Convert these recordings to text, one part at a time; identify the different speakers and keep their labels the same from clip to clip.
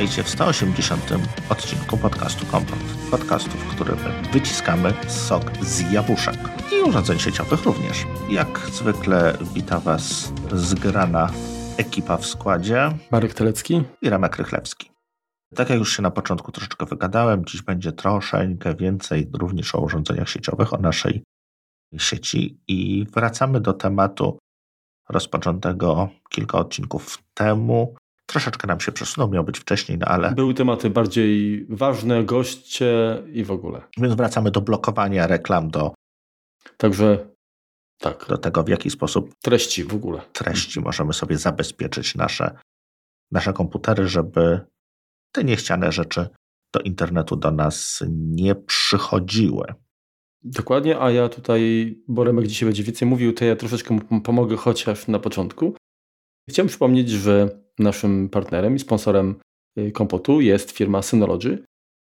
Speaker 1: Witajcie w 180. odcinku podcastu Kompot. Podcastu, w którym wyciskamy sok z jabłuszek i urządzeń sieciowych również. Jak zwykle wita Was zgrana ekipa w składzie.
Speaker 2: Marek Telecki
Speaker 1: i Remek Rychlewski. Tak jak już się na początku troszeczkę wygadałem, dziś będzie troszeczkę więcej również o urządzeniach sieciowych, o naszej sieci i wracamy do tematu rozpoczętego kilka odcinków temu, Troszeczkę nam się przesunął, miał być wcześniej, no ale.
Speaker 2: Były tematy bardziej ważne, goście i w ogóle.
Speaker 1: Więc wracamy do blokowania reklam, do.
Speaker 2: Także tak.
Speaker 1: Do tego, w jaki sposób.
Speaker 2: Treści w ogóle.
Speaker 1: Treści możemy sobie zabezpieczyć nasze, nasze komputery, żeby te niechciane rzeczy do internetu do nas nie przychodziły.
Speaker 2: Dokładnie, a ja tutaj, bo Remek dzisiaj będzie więcej mówił, to ja troszeczkę mu pomogę chociaż na początku. Chciałem przypomnieć, że naszym partnerem i sponsorem y, kompotu jest firma Synology,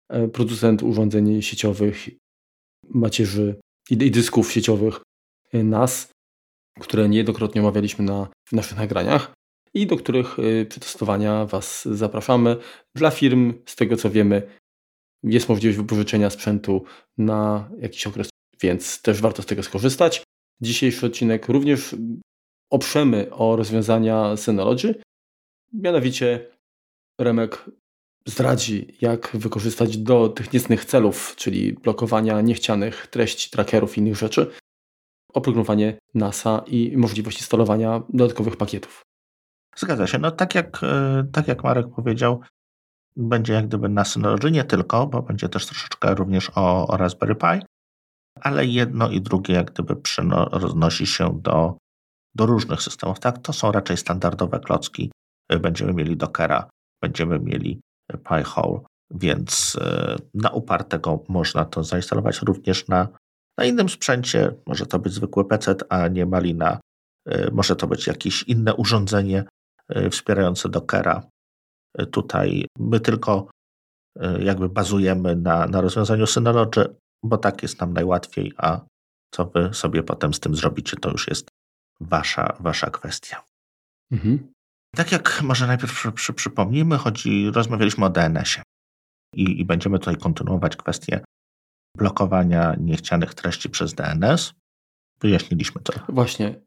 Speaker 2: e, producent urządzeń sieciowych, macierzy i dysków sieciowych y, NAS, które niejednokrotnie omawialiśmy na, naszych nagraniach i do których y, przetestowania Was zapraszamy. Dla firm, z tego co wiemy, jest możliwość wypożyczenia sprzętu na jakiś okres, więc też warto z tego skorzystać. Dzisiejszy odcinek również oprzemy o rozwiązania Synology. Mianowicie Remek zdradzi, jak wykorzystać do tych niecnych celów, czyli blokowania niechcianych treści, trackerów i innych rzeczy, oprogramowanie NASA i możliwość instalowania dodatkowych pakietów.
Speaker 1: Zgadza się. No tak jak, e, tak jak Marek powiedział, będzie jak gdyby na Synology nie tylko, bo będzie też troszeczkę również o, o Raspberry Pi, ale jedno i drugie jak gdyby przenosi się do do różnych systemów. Tak, to są raczej standardowe klocki. Będziemy mieli Dockera, będziemy mieli Pi-hole, więc e, na upartego można to zainstalować również na, na innym sprzęcie. Może to być zwykły PC, a nie Malina. E, może to być jakieś inne urządzenie e, wspierające Dockera. Tutaj my tylko jakby bazujemy na, na rozwiązaniu Synology, bo tak jest nam najłatwiej, a co wy sobie potem z tym zrobicie, to już jest wasza, wasza kwestia. Mhm. Tak jak może najpierw przy, przy, przypomnijmy, chodzi, rozmawialiśmy o DNS-ie i, i będziemy tutaj kontynuować kwestię blokowania niechcianych treści przez DNS. Wyjaśniliśmy to.
Speaker 2: Właśnie.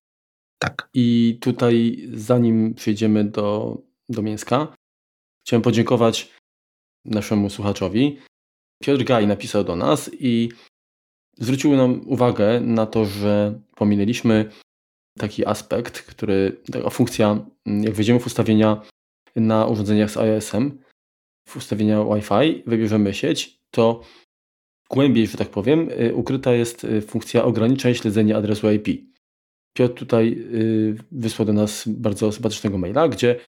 Speaker 1: Tak.
Speaker 2: I tutaj, zanim przejdziemy do, do mięska, chciałem podziękować naszemu słuchaczowi. Piotr Gaj napisał do nas i zwrócił nam uwagę na to, że pominęliśmy taki aspekt, który, taka funkcja, mm, jak wejdziemy w ustawienia na urządzeniach z iOS-em, w ustawienia Wi-Fi, wybierzemy sieć, to głębiej, że tak powiem, y, ukryta jest y, funkcja ograniczeń śledzenia adresu IP. Piotr tutaj y, wysłał do nas bardzo sympatycznego maila, gdzie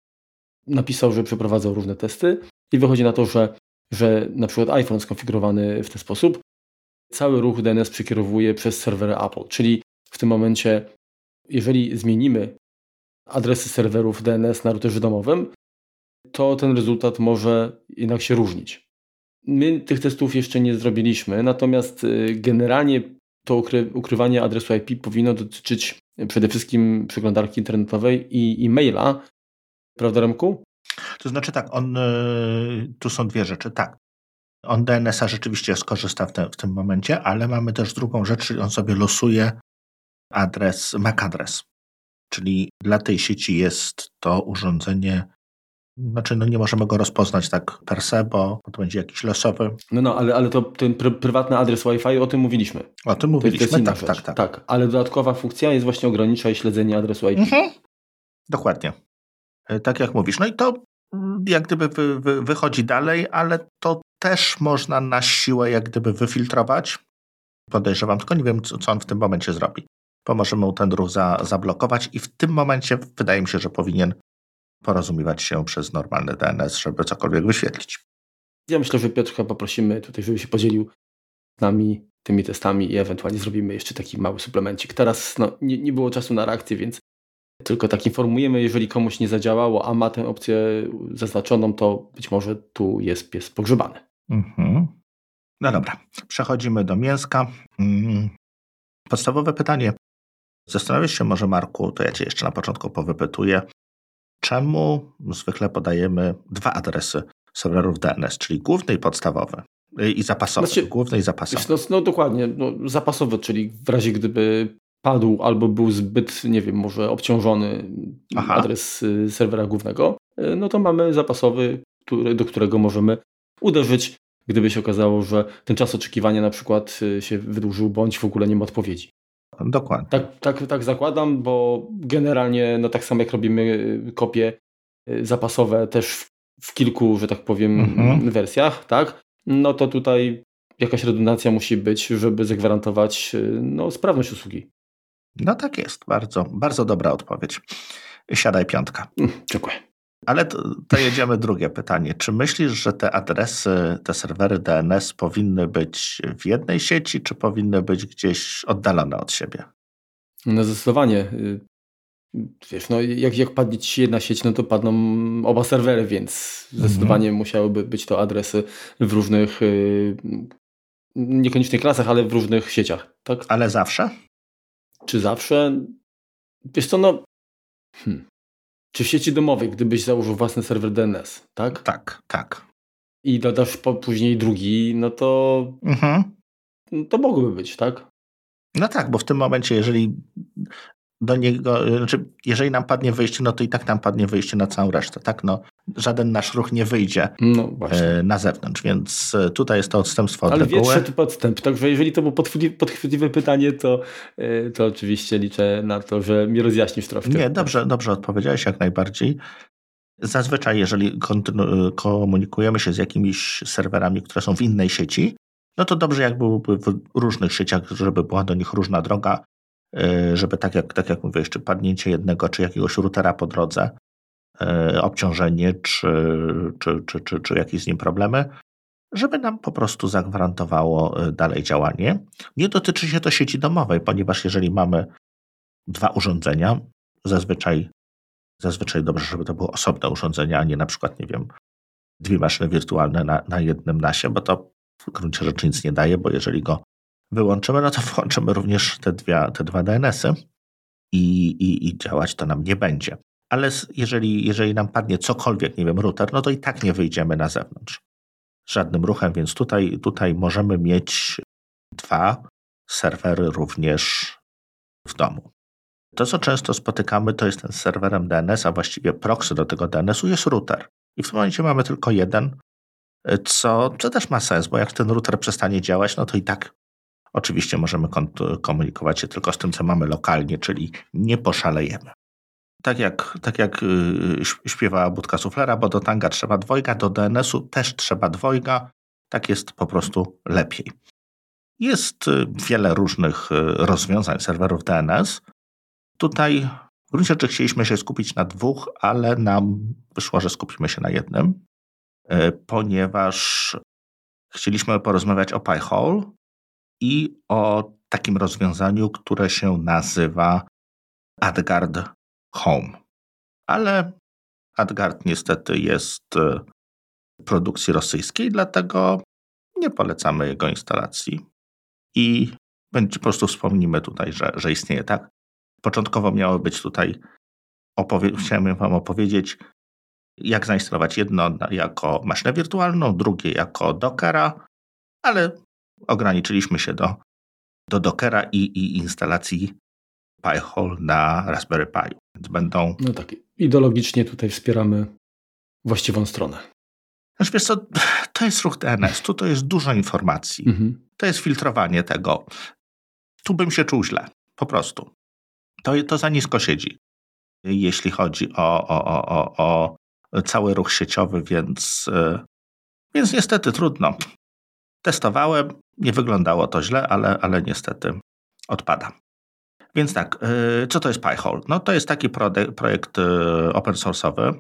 Speaker 2: napisał, że przeprowadzał różne testy i wychodzi na to, że, że na przykład iPhone skonfigurowany w ten sposób cały ruch DNS przekierowuje przez serwery Apple, czyli w tym momencie jeżeli zmienimy adresy serwerów DNS na routerze domowym, to ten rezultat może jednak się różnić. My tych testów jeszcze nie zrobiliśmy, natomiast y, generalnie to ukry ukrywanie adresu IP powinno dotyczyć przede wszystkim przeglądarki internetowej i e-maila. Prawda, Remku?
Speaker 1: To znaczy tak, on, y, tu są dwie rzeczy. Tak, on DNS-a rzeczywiście skorzysta w, te, w, tym momencie, ale mamy też drugą rzecz, on sobie losuje adres, MAC adres. Czyli dla tej sieci jest to urządzenie, znaczy no nie możemy go rozpoznać tak per se, bo to będzie jakiś losowy.
Speaker 2: No, no, ale, ale to ten pr prywatny adres Wi-Fi, o tym mówiliśmy.
Speaker 1: O tym mówiliśmy, tak, tak, tak.
Speaker 2: Tak, ale dodatkowa funkcja jest właśnie ograniczaj śledzenie adresu IP. Mhm.
Speaker 1: Dokładnie. E, tak jak mówisz. No i to mm, jak gdyby wy, wy, wychodzi dalej, ale to też można na siłę jak gdyby wyfiltrować. Podejrzewam, tylko nie wiem, co, co on w tym momencie zrobi pomożemy mu ten ruch za, zablokować i w tym momencie wydaje mi się, że powinien porozumiewać się przez normalny DNS, żeby cokolwiek wyświetlić.
Speaker 2: Ja myślę, że Piotrka poprosimy tutaj, żeby się podzielił z nami tymi testami i ewentualnie zrobimy jeszcze taki mały suplemencik. Teraz no, nie, nie było czasu na reakcję, więc tylko tak informujemy, jeżeli komuś nie zadziałało, a ma tę opcję zaznaczoną, to być może tu jest pies pogrzebany. Mhm.
Speaker 1: No dobra, przechodzimy do mięska. Mm. Podstawowe pytanie, Zastanawiasz się może, Marku, to ja Cię jeszcze na początku powypytuję, czemu zwykle podajemy dwa adresy serwerów DNS, czyli główny i podstawowy. I zapasowy. Znaczy, główny i zapasowy.
Speaker 2: No, no dokładnie, no, zapasowy, czyli w razie gdyby padł albo był zbyt, nie wiem, może obciążony Aha. adres y, serwera głównego, y, no to mamy zapasowy, który, do którego możemy uderzyć, gdyby się okazało, że ten czas oczekiwania na przykład y, się wydłużył, bądź w ogóle nie ma odpowiedzi.
Speaker 1: Dokładnie.
Speaker 2: Tak, tak, tak zakładam, bo generalnie no tak samo jak robimy kopie zapasowe też w, w kilku, że tak powiem, mhm. wersjach, tak? No to tutaj jakaś redundancja musi być, żeby zagwarantować no, sprawność usługi.
Speaker 1: No tak jest, bardzo, bardzo dobra odpowiedź. Siadaj piątka.
Speaker 2: Dziękuję.
Speaker 1: Ale to, to, jedziemy drugie pytanie. Czy myślisz, że te adresy, te serwery DNS powinny być w jednej sieci, czy powinny być gdzieś oddalone od siebie?
Speaker 2: No zdecydowanie. Y, wiesz, no jak, jak padnie ci jedna sieć, no to padną oba serwery, więc zdecydowanie mhm. musiałyby być to adresy w różnych, y, niekoniecznie klasach, ale w różnych sieciach. Tak?
Speaker 1: Ale zawsze?
Speaker 2: Czy zawsze? Wiesz co, no... Hmm. Czy w sieci domowej, gdybyś założył własny serwer DNS, tak?
Speaker 1: Tak, tak.
Speaker 2: I dodasz po, później drugi, no to... Mhm. To mogłoby być, tak?
Speaker 1: No tak, bo w tym momencie, jeżeli do niego, znaczy jeżeli nam padnie wyjście, no to i tak nam padnie wyjście na całą resztę, tak? No, żaden nasz ruch nie wyjdzie no, e, na zewnątrz, więc e, tutaj jest to odstępstwo od
Speaker 2: Ale
Speaker 1: reguły.
Speaker 2: Ale podstęp, także jeżeli to było podchwytliwe pytanie, to, e, to oczywiście liczę na to, że mi rozjaśnisz troszkę.
Speaker 1: Nie, dobrze, dobrze odpowiedziałeś jak najbardziej. Zazwyczaj, jeżeli komunikujemy się z jakimiś serwerami, które są w innej sieci, no to dobrze, jak w różnych sieciach, żeby była do nich różna droga, żeby tak jak, tak jak mówię, jeszcze padnięcie jednego czy jakiegoś routera po drodze, obciążenie czy, czy, czy, czy, czy jakieś z nim problemy, żeby nam po prostu zagwarantowało e, dalej działanie. Nie dotyczy się to sieci domowej, ponieważ jeżeli mamy dwa urządzenia, zazwyczaj, zazwyczaj dobrze, żeby to były osobne urządzenia, a nie na przykład, nie wiem, dwie maszyny wirtualne na, na jednym nasie, bo to w gruncie rzeczy nic nie daje, bo jeżeli go wyłączymy, no to włączymy również te, dwie, te dwa DNS-y i, i, i działać to nam nie będzie. Ale jeżeli, jeżeli nam padnie cokolwiek, nie wiem, router, no to i tak nie wyjdziemy na zewnątrz. Żadnym ruchem, więc tutaj, tutaj możemy mieć dwa serwery również w domu. To, co często spotykamy, to jest ten serwerem DNS, a właściwie proxy do tego DNS-u jest router. I w tym momencie mamy tylko jeden, co, co też ma sens, bo jak ten router przestanie działać, no to i tak Oczywiście możemy komunikować się tylko z tym, co mamy lokalnie, czyli nie poszalejemy. Tak jak, tak jak y, śpiewała Budka Suflera, bo do tanga trzeba dwojga, do DNS-u też trzeba dwojga. Tak jest po prostu lepiej. Jest y, wiele różnych y, rozwiązań serwerów DNS. Tutaj w gruncie rzeczy chcieliśmy się skupić na dwóch, ale nam wyszło, że skupimy się na jednym, ponieważ chcieliśmy porozmawiać o PyHole, i o takim rozwiązaniu, które się nazywa Adgard Home. Ale Adgard niestety jest e, produkcji rosyjskiej, dlatego nie polecamy jego instalacji. I po prostu wspomnimy tutaj, że, że istnieje tak. Początkowo miało być tutaj, opowie- chciałem Wam opowiedzieć, jak zainstalować jedno jako maszynę wirtualną, drugie jako Dockera, ale ograniczyliśmy się do, do Dockera i, i instalacji Pi-hole na Raspberry Pi. Więc będą...
Speaker 2: No tak, ideologicznie tutaj wspieramy właściwą stronę.
Speaker 1: Znaczy wiesz co, to jest ruch DNS, tu to jest dużo informacji. Mhm. To jest filtrowanie tego. Tu bym się czuł źle, po prostu. To, to za nisko siedzi, jeśli chodzi o, o, o, o, o cały ruch sieciowy, więc, e, więc niestety trudno. Testowałem, nie wyglądało to źle, ale, ale niestety odpada. Więc tak, y, co to jest PyHole? No to jest taki projekt y, open source'owy,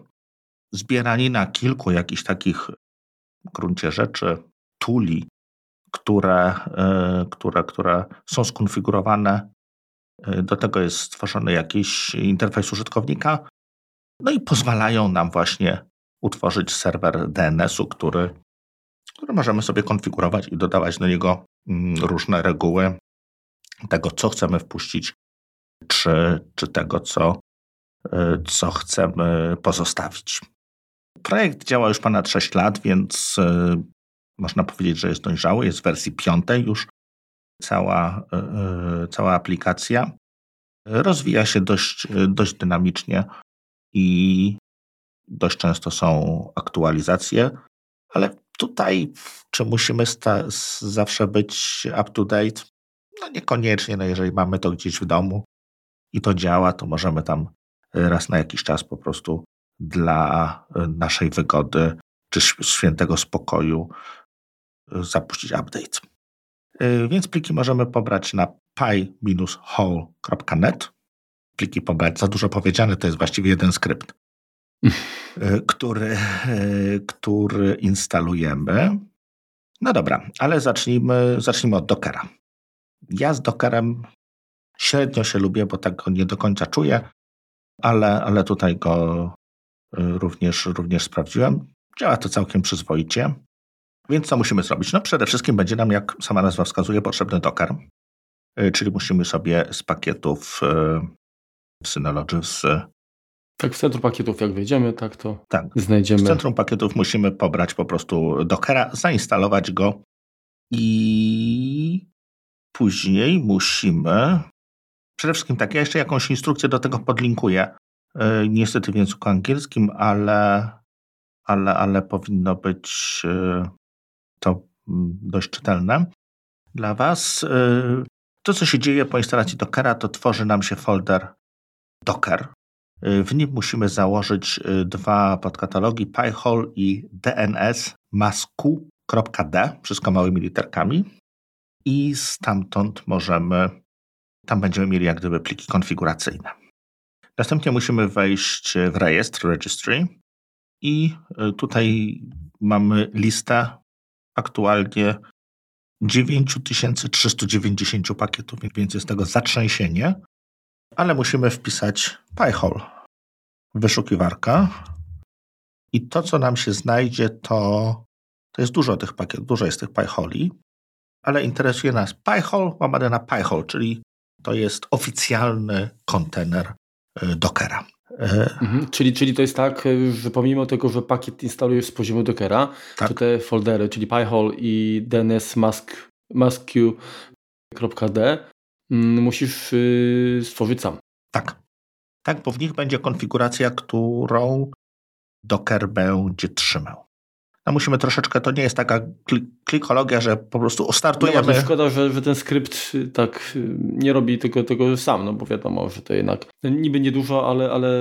Speaker 1: zbieranina kilku jakichś takich w gruncie rzeczy tuli, które, y, które, które są skonfigurowane. Do tego jest stworzony jakiś interfejs użytkownika, no i pozwalają nam właśnie utworzyć serwer DNS-u, który które możemy sobie konfigurować i dodawać do niego mm, różne reguły tego, co chcemy wpuścić, czy, czy tego, co, y, co chcemy pozostawić. Projekt działa już ponad 6 lat, więc można powiedzieć, że jest dojrzały. Jest w wersji piątej już cała, cała aplikacja. Rozwija się dość, dość dynamicznie i dość często są aktualizacje, ale tutaj czy musimy zawsze być up to date? No niekoniecznie, no jeżeli mamy to gdzieś w domu i to działa, to możemy tam raz na jakiś czas po prostu dla naszej wygody czy świętego spokoju zapuścić update. Więc pliki możemy pobrać na pi-hole.net. Pliki pobrać, za dużo powiedziane, to jest właściwie jeden skrypt. Który, który instalujemy. No dobra, ale zacznijmy, zacznijmy od Dockera. Ja z Dockerem średnio się lubię, bo tak go nie do końca czuję, ale, ale tutaj go e, również, również sprawdziłem. Działa to całkiem przyzwoicie. Więc co musimy zrobić? No przede wszystkim będzie nam, jak sama nazwa wskazuje, potrzebny Docker. Czyli musimy sobie z pakietów Synology z
Speaker 2: tak, w centrum pakietów jak wejdziemy, tak to
Speaker 1: tak.
Speaker 2: znajdziemy.
Speaker 1: W centrum pakietów musimy pobrać po prostu Dockera, zainstalować go i później musimy. Przede wszystkim tak, ja jeszcze jakąś instrukcję do tego podlinkuję. E, niestety w języku angielskim, ale, ale, ale powinno być e, to mm, dość czytelne dla Was. E, to, co się dzieje po instalacji Dockera, to tworzy nam się folder Docker w nim musimy założyć y, dwa podkatalogi PyHole i DNS masku.d, wszystko małymi literkami. I stamtąd możemy, tam będziemy mieli jak gdyby pliki konfiguracyjne. Następnie musimy wejść w rejestr registry i y, tutaj mamy listę aktualnie 9390 pakietów, więc jest tego zatrzęsienie ale musimy wpisać PyHole wyszukiwarka i to, co nam się znajdzie, to, to jest dużo tych pakietów, dużo jest tych PyHoli, ale interesuje nas PyHole łamane na PyHole, czyli to jest oficjalny kontener y, Dockera.
Speaker 2: Y, mhm, czyli, czyli to jest tak, że pomimo tego, że pakiet instalujesz z poziomu Dockera, tak. to te foldery, czyli PyHole i DNS mask, mask.d Mm, musisz y, stworzyć sam.
Speaker 1: Tak. Tak, bo w nich będzie konfiguracja, którą Docker będzie trzymał. No musimy troszeczkę, to nie jest taka klikologia, że po prostu ostartujemy.
Speaker 2: No szkoda, że, że ten skrypt tak nie robi tego, tego sam, no bo wiadomo, że to jednak niby niedużo, ale, ale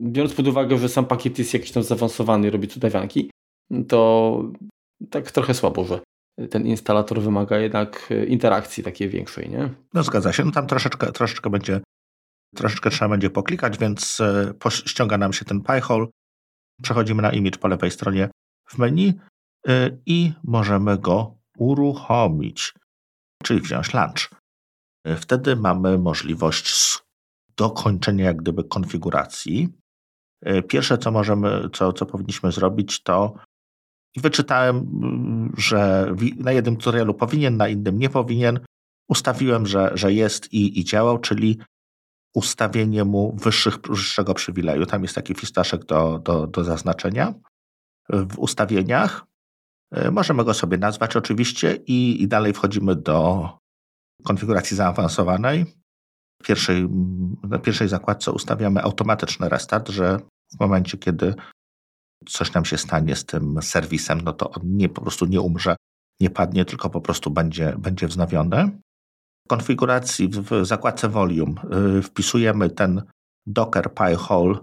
Speaker 2: biorąc pod uwagę, że sam pakiet jest jakiś tam zaawansowany, robi cudawianki, to tak trochę słabo, że ten instalator wymaga jednak interakcji takiej większej, nie?
Speaker 1: No zgadza się. No tam troszeczkę, troszeczkę będzie, troszeczkę trzeba będzie poklikać, więc e, ściąga nam się ten PyHole. Przechodzimy na image po lewej stronie w menu e, i możemy go uruchomić, czyli wziąć launch. Wtedy mamy możliwość dokończenia jak gdyby konfiguracji. Pierwsze, co możemy, co, co powinniśmy zrobić, to wyczytałem, że na jednym tutorialu powinien, na innym nie powinien. Ustawiłem, że, że jest i, i działał, czyli ustawienie mu wyższych, wyższego przywileju. Tam jest taki fistaszek do, do, do zaznaczenia w ustawieniach. E, możemy go sobie nazwać oczywiście i, i dalej wchodzimy do konfiguracji zaawansowanej. W pierwszej, na pierwszej zakładce ustawiamy automatyczny restart, że w momencie, kiedy coś nam się stanie z tym serwisem, no to on nie, po prostu nie umrze, nie padnie, tylko po prostu będzie, będzie wznowiony. W konfiguracji w zakładce Volume y, wpisujemy ten Docker PyHole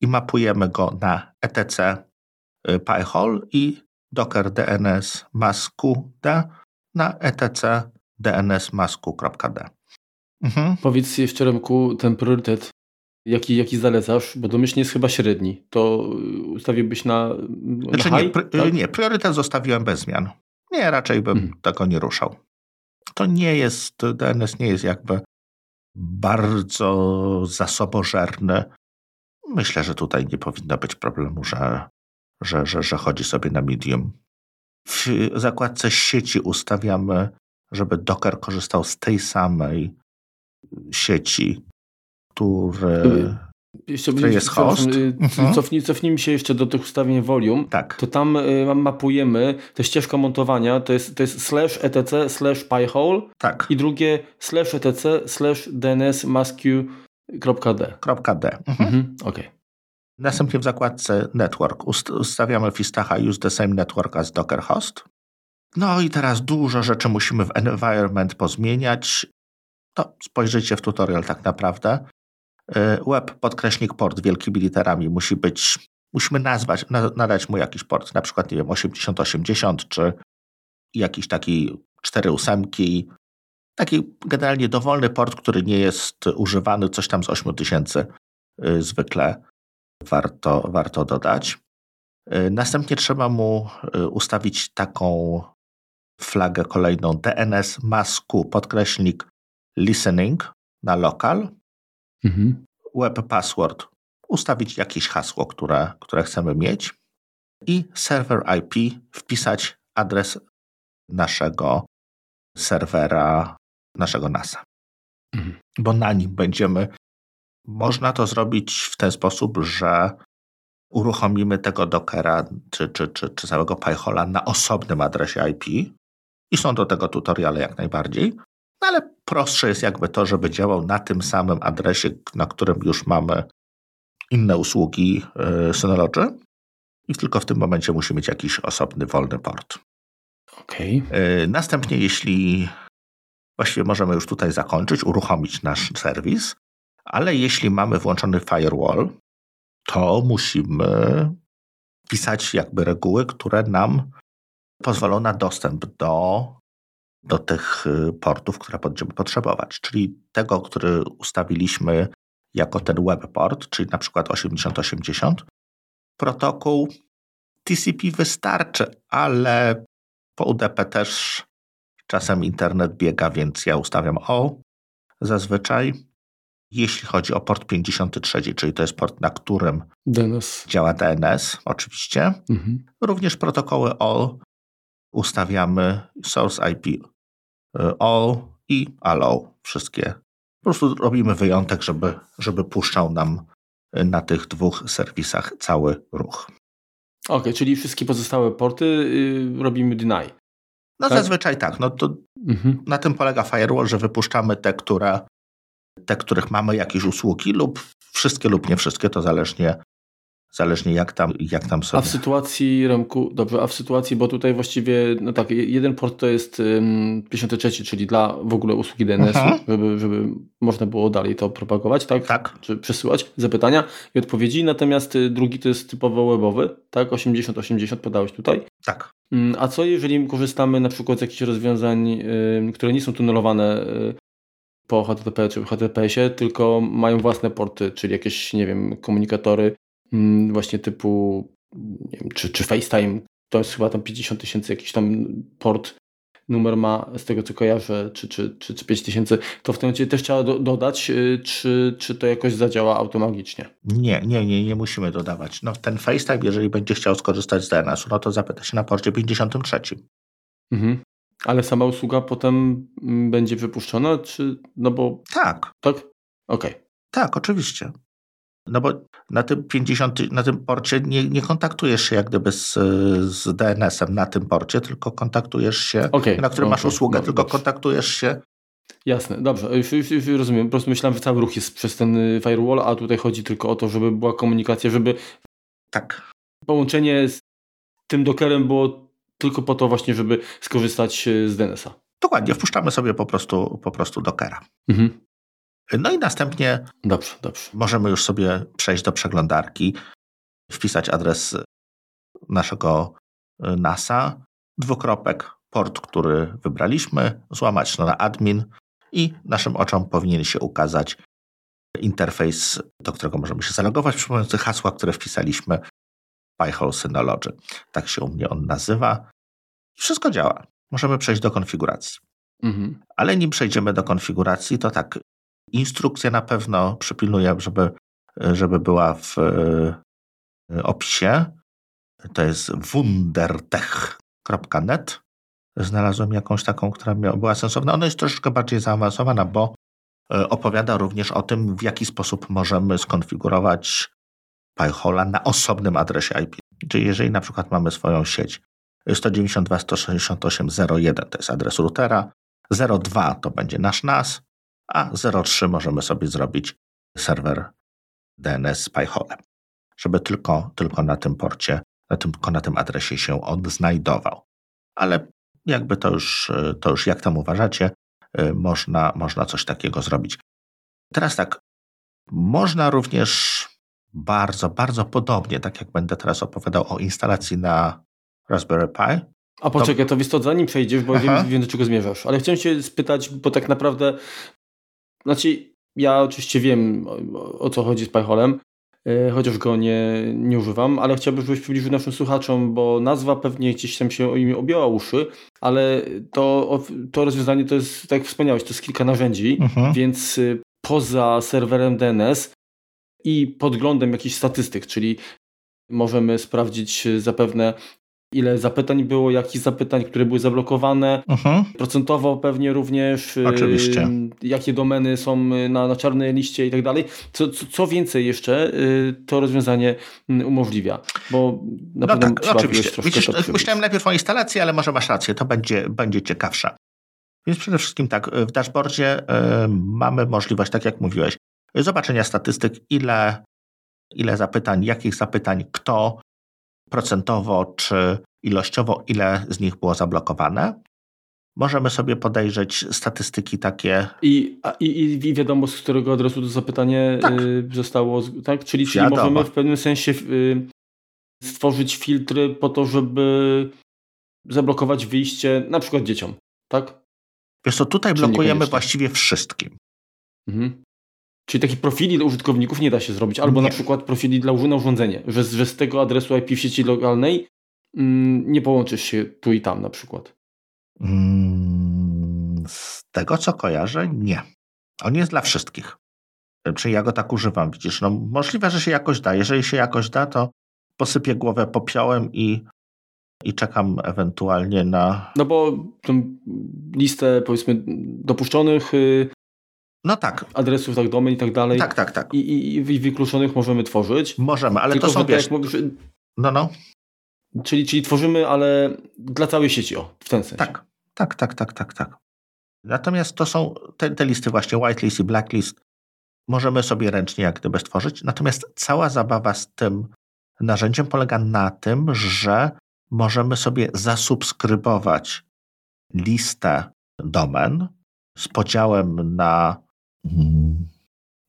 Speaker 1: i mapujemy go na etc PyHole i Docker DNS masku.d na etc DNS masku.d.
Speaker 2: Mhm. Powiedz jeszcze Remku, ten priorytet Jaki, jaki zalecasz? Bo domyślnie jest chyba średni. To ustawiłbyś na,
Speaker 1: znaczy na nie, pr tak? nie, priorytet zostawiłem bez zmian. Nie, raczej bym hmm. tego nie ruszał. To nie jest, DNS nie jest jakby bardzo zasobożerny. Myślę, że tutaj nie powinno być problemu, że, że, że, że chodzi sobie na medium. W zakładce sieci ustawiamy, żeby Docker korzystał z tej samej sieci który...
Speaker 2: Jeszcze,
Speaker 1: który jest host.
Speaker 2: Y, mhm. Cofnij, cofnijmy się jeszcze do tych ustawień volume.
Speaker 1: Tak.
Speaker 2: To tam y, mapujemy tę ścieżkę montowania, to jest, to jest slash etc slash piehole
Speaker 1: tak.
Speaker 2: i drugie slash etc slash dns masq.d.
Speaker 1: .d.
Speaker 2: Mhm. mhm. Okay.
Speaker 1: Następnie w zakładce Network ustawiamy Fistacha Use the same network as Docker host. No i teraz dużo rzeczy musimy w environment pozmieniać. To spojrzyjcie w tutorial tak naprawdę. Y, web podkreśnik port wielkimi literami musi być, musimy nazwać, nadać mu jakiś port, na przykład, nie wiem, 8080 czy jakiś taki 4 ósemki. Taki generalnie dowolny port, który nie jest używany, coś tam z 8000 y, zwykle warto, warto dodać. Y, następnie trzeba mu ustawić taką flagę kolejną DNS masku podkreśnik listening na lokal mhm. web password, ustawić jakieś hasło, które, które chcemy mieć i server IP wpisać adres naszego serwera, naszego NASa. Mhm. Bo na nim będziemy. Można to zrobić w ten sposób, że uruchomimy tego Dockera czy, czy, czy, czy całego PyHola na osobnym adresie IP i są do tego tutoriale jak najbardziej. No ale prostsze jest jakby to, żeby działał na tym samym adresie, na którym już mamy inne usługi yy, Synology i tylko w tym momencie musi mieć jakiś osobny, wolny port.
Speaker 2: Okay.
Speaker 1: Yy, następnie, jeśli właściwie możemy już tutaj zakończyć, uruchomić nasz serwis, ale jeśli mamy włączony firewall, to musimy pisać jakby reguły, które nam pozwolą na dostęp do do tych y, portów, które będziemy potrzebować, czyli tego, który ustawiliśmy jako ten web port, czyli na przykład 8080. Protokół TCP wystarczy, ale po UDP też czasem internet biega, więc ja ustawiam O zazwyczaj. Jeśli chodzi o port 53, czyli to jest port, na którym
Speaker 2: DNS.
Speaker 1: działa DNS, oczywiście. Mhm. Również protokoły O ustawiamy source IP all i allow. Wszystkie. Po prostu robimy wyjątek, żeby, żeby puszczał nam e, na tych dwóch serwisach cały ruch.
Speaker 2: Okej, okay, czyli wszystkie pozostałe porty yy, robimy deny.
Speaker 1: No tak? zazwyczaj tak. No to mhm. Na tym polega firewall, że wypuszczamy te, które, te, których mamy jakieś usługi lub wszystkie lub nie wszystkie, to zależnie zależnie jak tam, jak tam sobie.
Speaker 2: A w sytuacji, Remku, dobrze, a w sytuacji, bo tutaj właściwie, no tak, jeden port to jest um, 53, czyli dla w ogóle usługi DNS-u, mhm. żeby, żeby można było dalej to propagować, tak?
Speaker 1: Tak.
Speaker 2: Czy przesyłać zapytania i odpowiedzi, natomiast y, drugi to jest typowo webowy, tak? 80-80 podałeś tutaj.
Speaker 1: Tak.
Speaker 2: A co jeżeli korzystamy na przykład z jakichś rozwiązań, które nie są tunelowane y, po HTTP czy HTTPS-ie, tylko mają własne porty, czyli jakieś, nie wiem, komunikatory Mm, właśnie typu wiem, czy, czy FaceTime, to jest chyba tam 50 tysięcy, jakiś tam port numer ma, z tego co kojarzę, czy, czy, czy, czy 5 tysięcy, to w tym momencie też trzeba do, dodać, y, czy, czy to jakoś zadziała automagicznie?
Speaker 1: Nie, nie, nie, nie musimy dodawać. No, ten FaceTime, jeżeli będzie chciał skorzystać z DNS-u, no to zapyta się na porcie 53.
Speaker 2: Mhm. Ale sama usługa potem mm, będzie wypuszczona, czy, no bo...
Speaker 1: Tak.
Speaker 2: Tak? Okej. Okay.
Speaker 1: Tak, oczywiście. No bo na tym 50, na tym porcie nie, nie kontaktujesz się jak gdyby z, z DNS-em na tym porcie, tylko kontaktujesz się, okay, na którym okay, masz usługę, no, tylko dobrze. kontaktujesz się.
Speaker 2: Jasne, dobrze, już, już, już, rozumiem. Po prostu myślałem, że cały ruch jest przez ten y, firewall, a tutaj chodzi tylko o to, żeby była komunikacja, żeby
Speaker 1: tak.
Speaker 2: połączenie z tym dockerem było tylko po to właśnie, żeby skorzystać y, z DNS-a.
Speaker 1: Dokładnie, wpuszczamy sobie po prostu, po prostu dockera. Mhm. No i następnie
Speaker 2: dobrze, dobrze.
Speaker 1: możemy już sobie przejść do przeglądarki, wpisać adres naszego y, NASA, dwukropek, port, który wybraliśmy, złamać na admin i naszym oczom powinien się ukazać interfejs, do którego możemy się zalogować przy pomocy hasła, które wpisaliśmy PyHole Synology. Tak się u mnie on nazywa. Wszystko działa. Możemy przejść do konfiguracji. Mhm. Ale nim przejdziemy do konfiguracji, to tak, Instrukcja na pewno przypilnuję, żeby, żeby była w e, opisie. To jest wundertech.net. Znalazłem jakąś taką, która była sensowna. Ona jest troszeczkę bardziej zaawansowana, bo opowiada również o tym, w jaki sposób możemy skonfigurować Pi-hole'a na osobnym adresie IP. Czyli jeżeli na przykład mamy swoją sieć 192.168.0.1 to jest adres routera, 0.2 to będzie nasz NAS, a 0.3 możemy sobie zrobić serwer DNS z Pi-holem, żeby tylko, tylko na tym porcie, na tym, tylko na tym adresie się on znajdował. Ale jakby to już, to już jak tam uważacie, można, można coś takiego zrobić. Teraz tak, można również bardzo, bardzo podobnie, tak jak będę teraz opowiadał o instalacji na Raspberry Pi.
Speaker 2: A poczekaj, to, to zanim przejdziesz, bo wiem, wiem, do czego zmierzasz, ale chciałem się spytać, bo tak naprawdę, znaczy ja oczywiście wiem o, o co chodzi z PyHolem, yy, chociaż go nie, nie używam, ale chciałbym, żebyś przybliżył naszym słuchaczom, bo nazwa pewnie gdzieś tam się im objęła uszy, ale to, to rozwiązanie to jest, tak jak wspomniałeś, to jest kilka narzędzi, mhm. więc y, poza serwerem DNS i podglądem jakichś statystyk, czyli możemy sprawdzić zapewne ile zapytań było, jakich zapytań, które były zablokowane, uh-huh. procentowo pewnie również,
Speaker 1: Oczywiście.
Speaker 2: Y, jakie domeny są na, na czarnej liście i tak dalej. Co, co, więcej jeszcze y, to rozwiązanie y, umożliwia, bo na no pewno tak, oczywiście.
Speaker 1: Widzisz, myślałem najpierw o instalacji, ale może masz rację, to będzie, będzie ciekawsze. Więc przede wszystkim tak, w dashboardzie y, mamy możliwość, tak jak mówiłeś, zobaczenia statystyk, ile, ile zapytań, jakich zapytań, kto, procentowo czy ilościowo, ile z nich było zablokowane. Możemy sobie podejrzeć statystyki takie.
Speaker 2: I, i, i wiadomo, z którego adresu to zapytanie tak. Y, zostało, tak? Czyli, czyli możemy w pewnym sensie y, stworzyć filtry po to, żeby zablokować wyjście na przykład dzieciom, tak?
Speaker 1: Wiesz co, tutaj blokujemy właściwie wszystkim.
Speaker 2: Mhm. Czyli taki profili dla użytkowników nie da się zrobić, albo nie. na przykład profili dla na urządzenie, że, że z tego adresu IP w sieci lokalnej mm, nie połączysz się tu i tam na przykład.
Speaker 1: Mm, z tego co kojarzę, nie. On jest dla wszystkich. Czy ja go tak używam, widzisz? No możliwe, że się jakoś da. Jeżeli się jakoś da, to posypię głowę popiołem i, i czekam ewentualnie na...
Speaker 2: No bo tą listę powiedzmy dopuszczonych y,
Speaker 1: no tak.
Speaker 2: Adresów, tak, domen i tak dalej.
Speaker 1: Tak, tak, tak.
Speaker 2: I, i, i wykluczonych możemy tworzyć.
Speaker 1: Możemy, ale Tylko, to są, wiesz... Mówisz, no, no.
Speaker 2: Czyli, czyli tworzymy, ale dla całej sieci, o, w ten sensie.
Speaker 1: Tak, tak, tak, tak, tak, tak. Natomiast to są te, te listy właśnie, whitelist i blacklist, możemy sobie ręcznie jak gdyby stworzyć. Natomiast cała zabawa z tym narzędziem polega na tym, że możemy sobie zasubskrybować listę domen z podziałem na Hmm.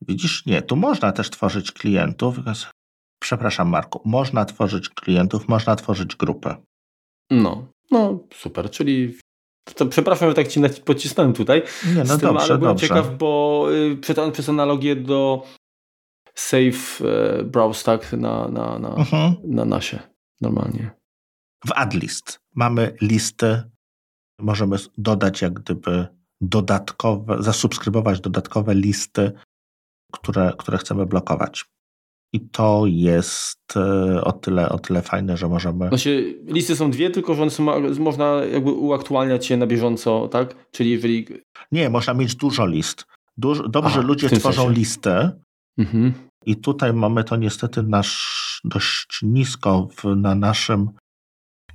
Speaker 1: Widzisz, nie, tu można też tworzyć klientów. Przepraszam, Marku, można tworzyć klientów, można tworzyć grupę.
Speaker 2: No, no super, czyli to, przepraszam, że tak ci pocisnąłem tutaj.
Speaker 1: Nie, no tym, dobrze, ale byłem dobrze. ciekaw,
Speaker 2: bo y, przez, przez analogię do Safe e, Browse tak na, na, na, mhm. na nasie normalnie.
Speaker 1: W AdList mamy listy, możemy dodać jak gdyby dodatkowe, zasubskrybować dodatkowe listy, które, które chcemy blokować. I to jest e, o tyle, o tyle fajne, że możemy.
Speaker 2: Znaczy, listy są dwie, tylko że one są, można jakby uaktualniać je na bieżąco, tak? Czyli jeżeli.
Speaker 1: Nie, można mieć dużo list. Duż, dobrze Aha, ludzie tworzą sensie. listy. Mhm. I tutaj mamy to niestety nasz, dość nisko w, na naszym.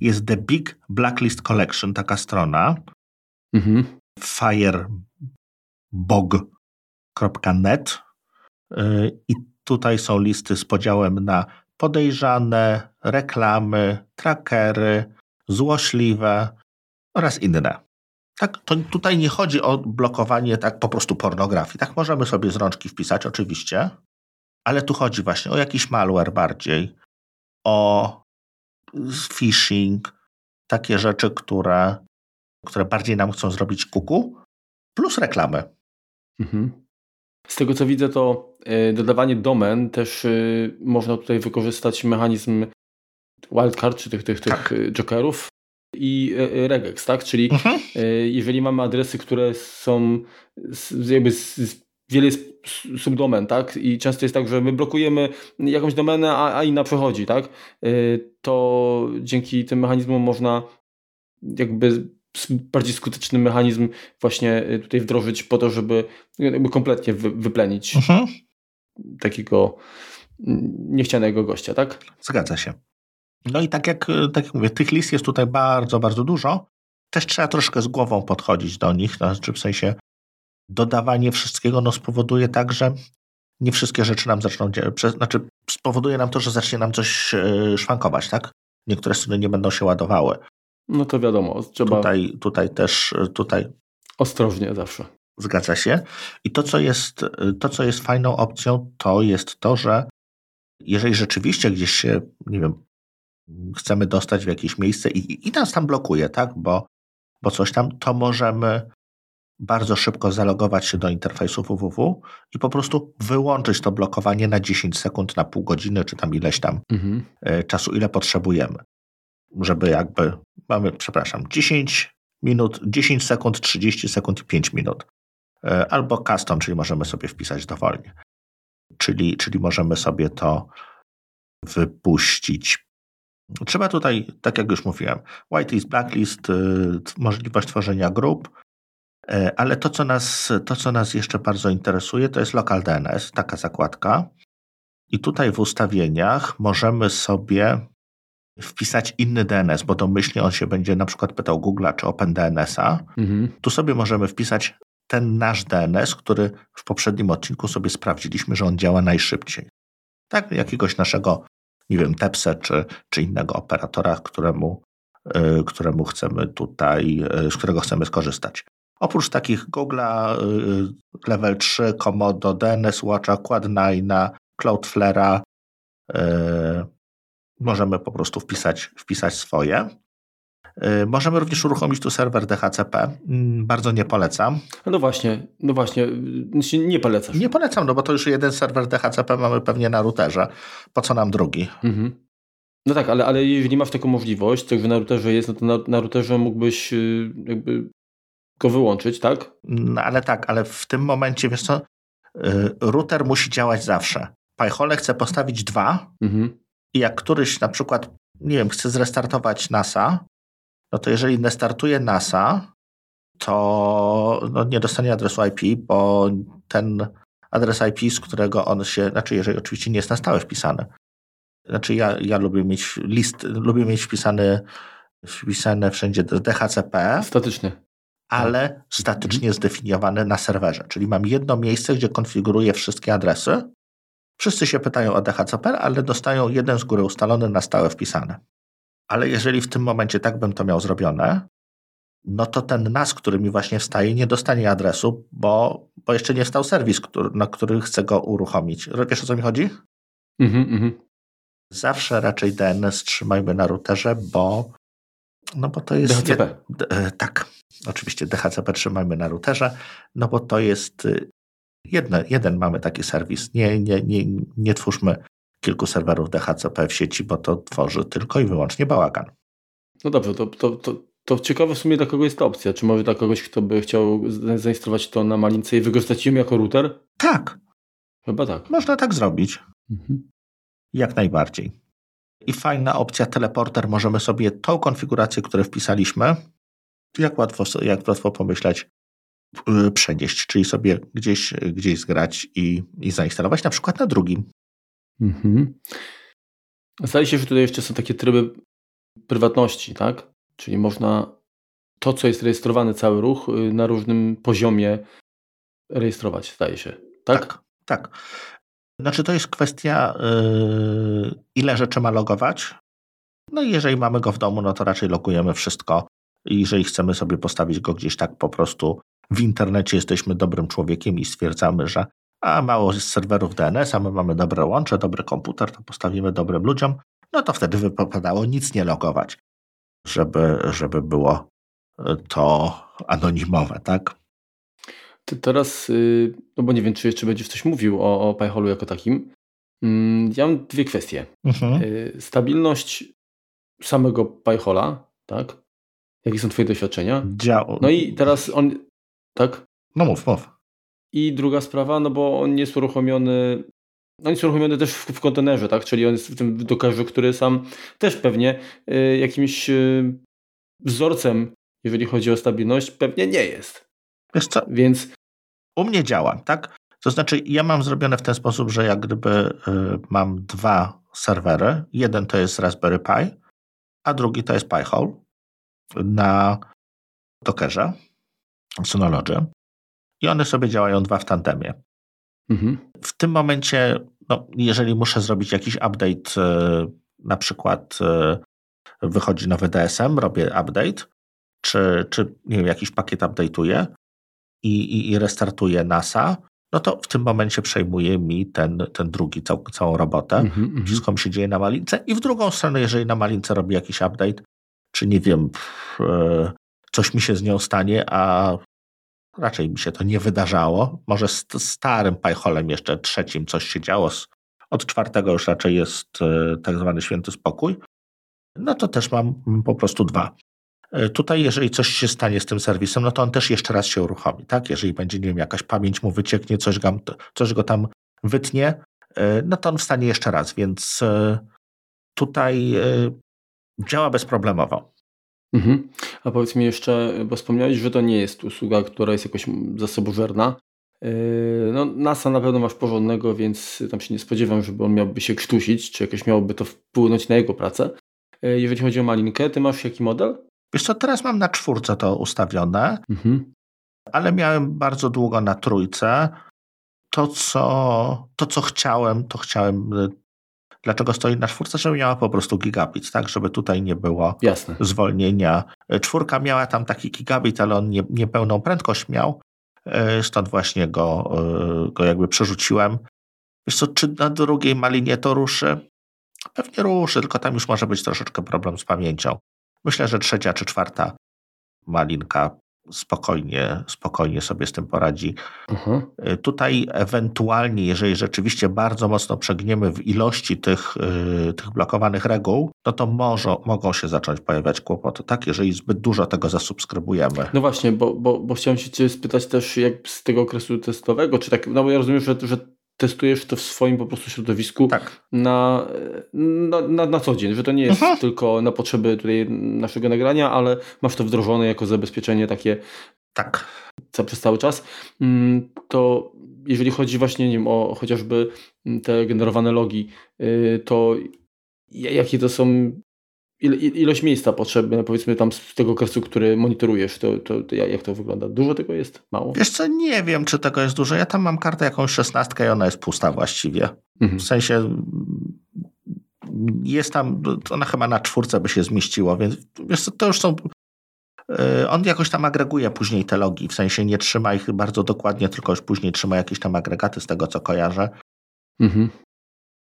Speaker 1: Jest The Big Blacklist Collection, taka strona. Mhm firebog.net y, i tutaj są listy z podziałem na podejrzane, reklamy, trackery, złośliwe oraz inne. Tak, to tutaj nie chodzi o blokowanie tak po prostu pornografii. Tak możemy sobie z rączki wpisać, oczywiście, ale tu chodzi właśnie o jakiś malware bardziej, o phishing, takie rzeczy, które które bardziej nam chcą zrobić kuku, plus reklamy. Mhm.
Speaker 2: Z tego co widzę, to y, dodawanie domen też y, można tutaj wykorzystać mechanizm wildcard, czy tych, tych, tych tak. Y, jokerów i regex, tak? Czyli mhm. jeżeli mamy adresy, które są jakby z, z wiele subdomen, tak? I często jest tak, że my blokujemy jakąś domenę, a, a inna przechodzi, tak? To dzięki tym mechanizmom można jakby bardziej skuteczny mechanizm właśnie y, tutaj wdrożyć po to, żeby jakby kompletnie wy, wyplenić mhm. takiego niechcianego gościa, tak?
Speaker 1: Zgadza się. No i tak jak, tak jak mówię, tych list jest tutaj bardzo, bardzo dużo. Też trzeba troszkę z głową podchodzić do nich, no, znaczy w sensie dodawanie wszystkiego no, spowoduje tak, że nie wszystkie rzeczy nam zaczną działać, znaczy spowoduje nam to, że zacznie nam coś e, szwankować, tak? Niektóre strony nie będą się ładowały.
Speaker 2: No to wiadomo, trzeba...
Speaker 1: Tutaj, tutaj też, e, tutaj...
Speaker 2: Ostrożnie zawsze.
Speaker 1: Zgadza się. I to co, jest, e, to, co jest fajną opcją, to jest to, że jeżeli rzeczywiście gdzieś się, nie wiem, chcemy dostać w jakieś miejsce i, i nas tam blokuje, tak? Bo, bo coś tam, to możemy bardzo szybko zalogować się do interfejsu www i po prostu wyłączyć to blokowanie na 10 sekund, na pół godziny, czy tam ileś tam mhm. E, czasu, ile potrzebujemy. Żeby jakby, mamy, przepraszam, 10 minut, 10 sekund, 30 sekund i 5 minut. E, albo custom, czyli możemy sobie wpisać dowolnie. Czyli, czyli możemy sobie to wypuścić. Trzeba tutaj, tak jak już mówiłem, whitelist, blacklist, y, możliwość tworzenia grup, E, ale to co, nas, to, co nas jeszcze bardzo interesuje, to jest Local DNS, taka zakładka. I tutaj w ustawieniach możemy sobie wpisać inny DNS, bo domyślnie on się będzie na przykład pytał Google'a czy OpenDNS-a. Mhm. Tu sobie możemy wpisać ten nasz DNS, który w poprzednim odcinku sobie sprawdziliśmy, że on działa najszybciej. Tak, jakiegoś naszego, nie wiem, Tepse czy, czy innego operatora, któremu, yy, któremu chcemy tutaj, yy, z którego chcemy skorzystać. Oprócz takich Google'a y, Level 3, Komodo, DNS Watcha, Quad9, Cloudflare'a y, możemy po prostu wpisać, wpisać swoje. Y, możemy również uruchomić tu serwer DHCP. Mm, bardzo nie polecam.
Speaker 2: No właśnie, no właśnie, znaczy nie polecasz.
Speaker 1: Nie polecam, no bo to już jeden serwer DHCP mamy pewnie na routerze. Po co nam drugi? Mhm.
Speaker 2: No tak, ale, ale jeżeli masz taką możliwość, to że na routerze jest, no to na, na routerze mógłbyś jakby go wyłączyć, tak?
Speaker 1: No, ale tak, ale w tym momencie, wiesz co, y, router musi działać zawsze. Pajchole chce postawić dwa mhm. I jak któryś na przykład, nie wiem, chce zrestartować NASA, no to jeżeli nie startuje NASA, to no nie dostanie adresu IP, bo ten adres IP, z którego on się, znaczy jeżeli oczywiście nie jest na stałe wpisany. Znaczy ja, ja lubię mieć list, lubię mieć wpisany, wpisane wszędzie DHCP.
Speaker 2: Statyczny
Speaker 1: ale tak. statycznie mhm. zdefiniowane na serwerze. Czyli mam jedno miejsce, gdzie konfiguruję wszystkie adresy. Wszyscy się pytają o DHCP, ale dostają jeden z góry ustalony, na stałe wpisany. Ale jeżeli w tym momencie tak bym to miał zrobione, no to ten NAS, który mi właśnie wstaje, nie dostanie adresu, bo, bo jeszcze nie wstał serwis, który, na który chcę go uruchomić. Wiesz o co mi chodzi? Mhm, mhm. Zawsze raczej DNS trzymajmy na routerze, bo no bo to jest.
Speaker 2: DHCP.
Speaker 1: E, tak, oczywiście DHCP trzymamy na routerze, no bo to jest jedno, jeden mamy taki serwis. Nie, nie, nie, nie twórzmy kilku serwerów DHCP w sieci, bo to tworzy tylko i wyłącznie bałagan.
Speaker 2: No dobrze, to, to, to, to ciekawe w sumie dla kogo jest ta opcja. Czy może dla kogoś, kto by chciał zainstalować to na malince i wykorzystać ją jako router?
Speaker 1: Tak.
Speaker 2: Chyba tak.
Speaker 1: Można tak zrobić. Mhm. Jak najbardziej. I fajna opcja teleporter, możemy sobie tą konfigurację, którą wpisaliśmy, jak łatwo, jak łatwo pomyśleć, przenieść, czyli sobie gdzieś, gdzieś zgrać i, i zainstalować na przykład na drugim. Mhm.
Speaker 2: Zdaje się, że tutaj jeszcze są takie tryby prywatności, tak? Czyli można to, co jest rejestrowane, cały ruch y, na różnym poziomie rejestrować, zdaje się. Tak?
Speaker 1: Tak. tak. Znaczy, to jest kwestia, yy, ile rzeczy ma logować. No i jeżeli mamy go w domu, no to raczej logujemy wszystko. I jeżeli chcemy sobie postawić go gdzieś tak po prostu w internecie, jesteśmy dobrym człowiekiem i stwierdzamy, że a mało jest serwerów DNS, a my mamy dobre łącze, dobry komputer, to postawimy dobrym ludziom, no to wtedy wypadało nic nie logować, żeby, żeby było to anonimowe, tak?
Speaker 2: Teraz, y, no bo nie wiem, czy jeszcze będziesz coś mówił o, o PyHolu jako takim. Mm, ja mam dwie kwestie. Mhm. Y, stabilność samego PyHola, tak? Jakie są Twoje doświadczenia?
Speaker 1: Dział.
Speaker 2: No i teraz on, tak?
Speaker 1: No mów, mów.
Speaker 2: I druga sprawa, no bo on jest uruchomiony, on jest uruchomiony też w, w kontenerze, tak? Czyli on jest w tym dokerze, który sam też pewnie y, jakimś y, wzorcem jeżeli chodzi o stabilność, pewnie nie jest.
Speaker 1: Wiesz co?
Speaker 2: Więc
Speaker 1: u mnie działa, tak? To znaczy, ja mam zrobione w ten sposób, że jak gdyby y, mam dwa serwery. Jeden to jest Raspberry Pi, a drugi to jest Pi-hole na Dockerze, Synology. I one sobie działają dwa w tandemie. Mhm. W tym momencie, no, jeżeli muszę zrobić jakiś update, y, na przykład y, wychodzi nowy DSM, robię update, czy, czy nie wiem, jakiś pakiet update'uję i, i, i restartuję NASA, no to w tym momencie przejmuje mi ten, ten drugi cał, całą robotę. Mm -hmm. Wszystko mi się dzieje na malince. I w drugą stronę, jeżeli na malince robi jakiś update, czy nie wiem, e, coś mi się z nią stanie, a raczej mi się to nie wydarzało. Może z starym Pajcholem jeszcze trzecim coś się działo. Od czwartego już raczej jest e, tak zwany święty spokój. No to też mam po prostu dwa. E, tutaj, jeżeli coś się stanie z tym serwisem, no to on też jeszcze raz się uruchomi, tak? Jeżeli będzie, nie wiem, jakaś pamięć mu wycieknie, coś go, coś go tam wytnie, e, no to on wstanie jeszcze raz, więc tutaj działa bezproblemowo.
Speaker 2: Mhm. A powiedz mi jeszcze, bo wspomniałeś, że to nie jest usługa, która jest jakoś zasobożerna. No, NASA na pewno masz porządnego, więc tam się nie spodziewam, żeby on miałby się krztusić, czy jakoś miałoby to wpłynąć na jego pracę. Jeżeli chodzi o malinkę, ty masz jaki model?
Speaker 1: Wiesz co, teraz mam na czwórce to ustawione, mhm. ale miałem bardzo długo na trójce. To co, to, co chciałem, to chciałem Dlaczego stoi na czwórce? Żeby miała po prostu gigabit, tak? Żeby tutaj nie było
Speaker 2: Jasne.
Speaker 1: zwolnienia. Czwórka miała tam taki gigabit, ale on nie, niepełną prędkość miał, e, stąd właśnie go, e, go jakby przerzuciłem. Wiesz co, czy na drugiej malinie to ruszy? Pewnie ruszy, tylko tam już może być troszeczkę problem z pamięcią. Myślę, że trzecia czy czwarta malinka spokojnie, spokojnie sobie z tym poradzi. Mhm. Tutaj ewentualnie, jeżeli rzeczywiście bardzo mocno przegniemy w ilości tych, yy, tych blokowanych reguł, no to może, mogą się zacząć pojawiać kłopoty, tak? Jeżeli zbyt dużo tego zasubskrybujemy.
Speaker 2: No właśnie, bo, bo, bo chciałem się cię spytać też jak z tego okresu testowego, czy tak, no bo ja rozumiem, że, że testujesz to w swoim po prostu środowisku
Speaker 1: tak.
Speaker 2: na, na, na, na, co dzień, że to nie jest mhm. tylko na potrzeby tutaj naszego nagrania, ale masz to wdrożone jako zabezpieczenie takie
Speaker 1: tak.
Speaker 2: Ca, przez cały czas. Mm, to jeżeli chodzi właśnie nie wiem, o chociażby te generowane logi, y, to jakie to są ilość miejsca potrzebne, powiedzmy tam z tego okresu, który monitorujesz, to, to, to, jak to wygląda? Dużo tego jest? Mało?
Speaker 1: Wiesz co, nie wiem, czy tego jest dużo. Ja tam mam kartę jakąś szesnastkę i ona jest pusta właściwie. Mhm. W sensie jest tam, ona chyba na czwórce by się zmieściło, więc wiesz co, to już są y, on jakoś tam agreguje później te logi, w sensie nie trzyma ich bardzo dokładnie, tylko już później trzyma jakieś tam agregaty z tego, co kojarzę. Mhm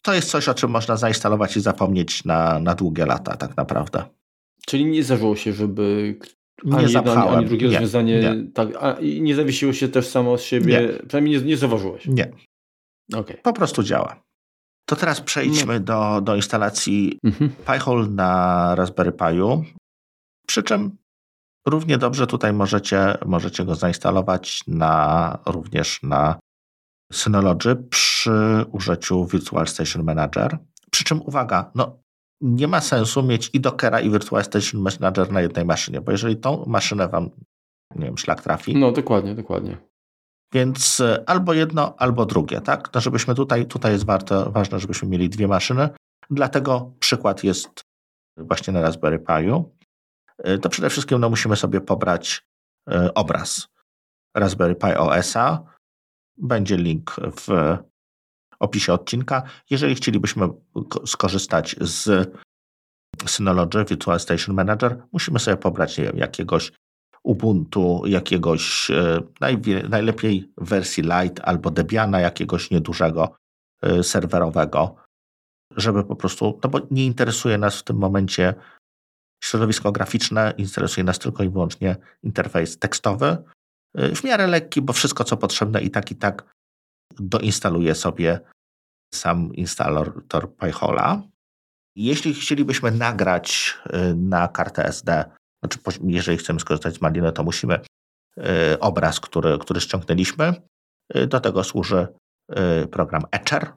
Speaker 1: to jest coś, o czym można zainstalować i zapomnieć na, na długie lata, tak naprawdę.
Speaker 2: Czyli nie zdarzyło się, żeby ani nie jedno, ani, ani drugie nie, rozwiązanie nie. Tak, a, i nie zawiesiło się też samo z siebie, nie. przynajmniej nie, nie zauważyłeś.
Speaker 1: Nie. Okay. Po prostu działa. To teraz przejdźmy no. do, do instalacji mhm. Pi-hole na Raspberry Pi'u. Przy czym równie dobrze tutaj możecie, możecie go zainstalować na, również na Synology przy użyciu Virtual Station Manager. Przy czym uwaga, no nie ma sensu mieć i Dockera i Virtual Station Manager na jednej maszynie, bo jeżeli tą maszynę wam, nie wiem, szlak trafi.
Speaker 2: No dokładnie, dokładnie.
Speaker 1: Więc e, albo jedno, albo drugie, tak? No żebyśmy tutaj, tutaj jest warto, ważne, żebyśmy mieli dwie maszyny. Dlatego przykład jest właśnie na Raspberry Pi'u. E, to przede wszystkim no, musimy sobie pobrać e, obraz Raspberry Pi OS-a, będzie link w opisie odcinka. Jeżeli chcielibyśmy skorzystać z Synology Virtual Station Manager, musimy sobie pobrać nie wiem, jakiegoś Ubuntu, jakiegoś e, najlepiej wersji Lite albo Debiana, jakiegoś niedużego e, serwerowego, żeby po prostu, no bo nie interesuje nas w tym momencie środowisko graficzne, interesuje nas tylko i wyłącznie interfejs tekstowy, w miarę lekki, bo wszystko co potrzebne i tak i tak doinstaluje sobie sam instalator Pi-hole'a. Jeśli chcielibyśmy nagrać y, na kartę SD, znaczy jeżeli chcemy skorzystać z Maliny, to musimy y, obraz, który, który ściągnęliśmy. Do tego służy program Etcher,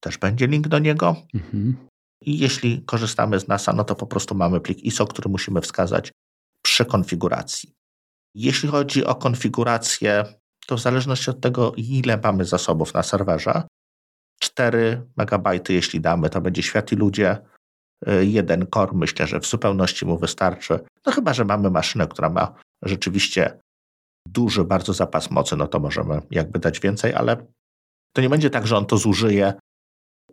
Speaker 1: też będzie link do niego. Mhm. I jeśli korzystamy z NASA, no to po prostu mamy plik ISO, który musimy wskazać trzy konfiguracji. Jeśli chodzi o konfigurację, to w zależności od tego, ile mamy zasobów na serwerze, 4 MB jeśli damy, to będzie świat i ludzie. Y, jeden core myślę, że w zupełności mu wystarczy. No chyba, że mamy maszynę, która ma rzeczywiście duży bardzo zapas mocy, no to możemy jakby dać więcej, ale to nie będzie tak, że on to zużyje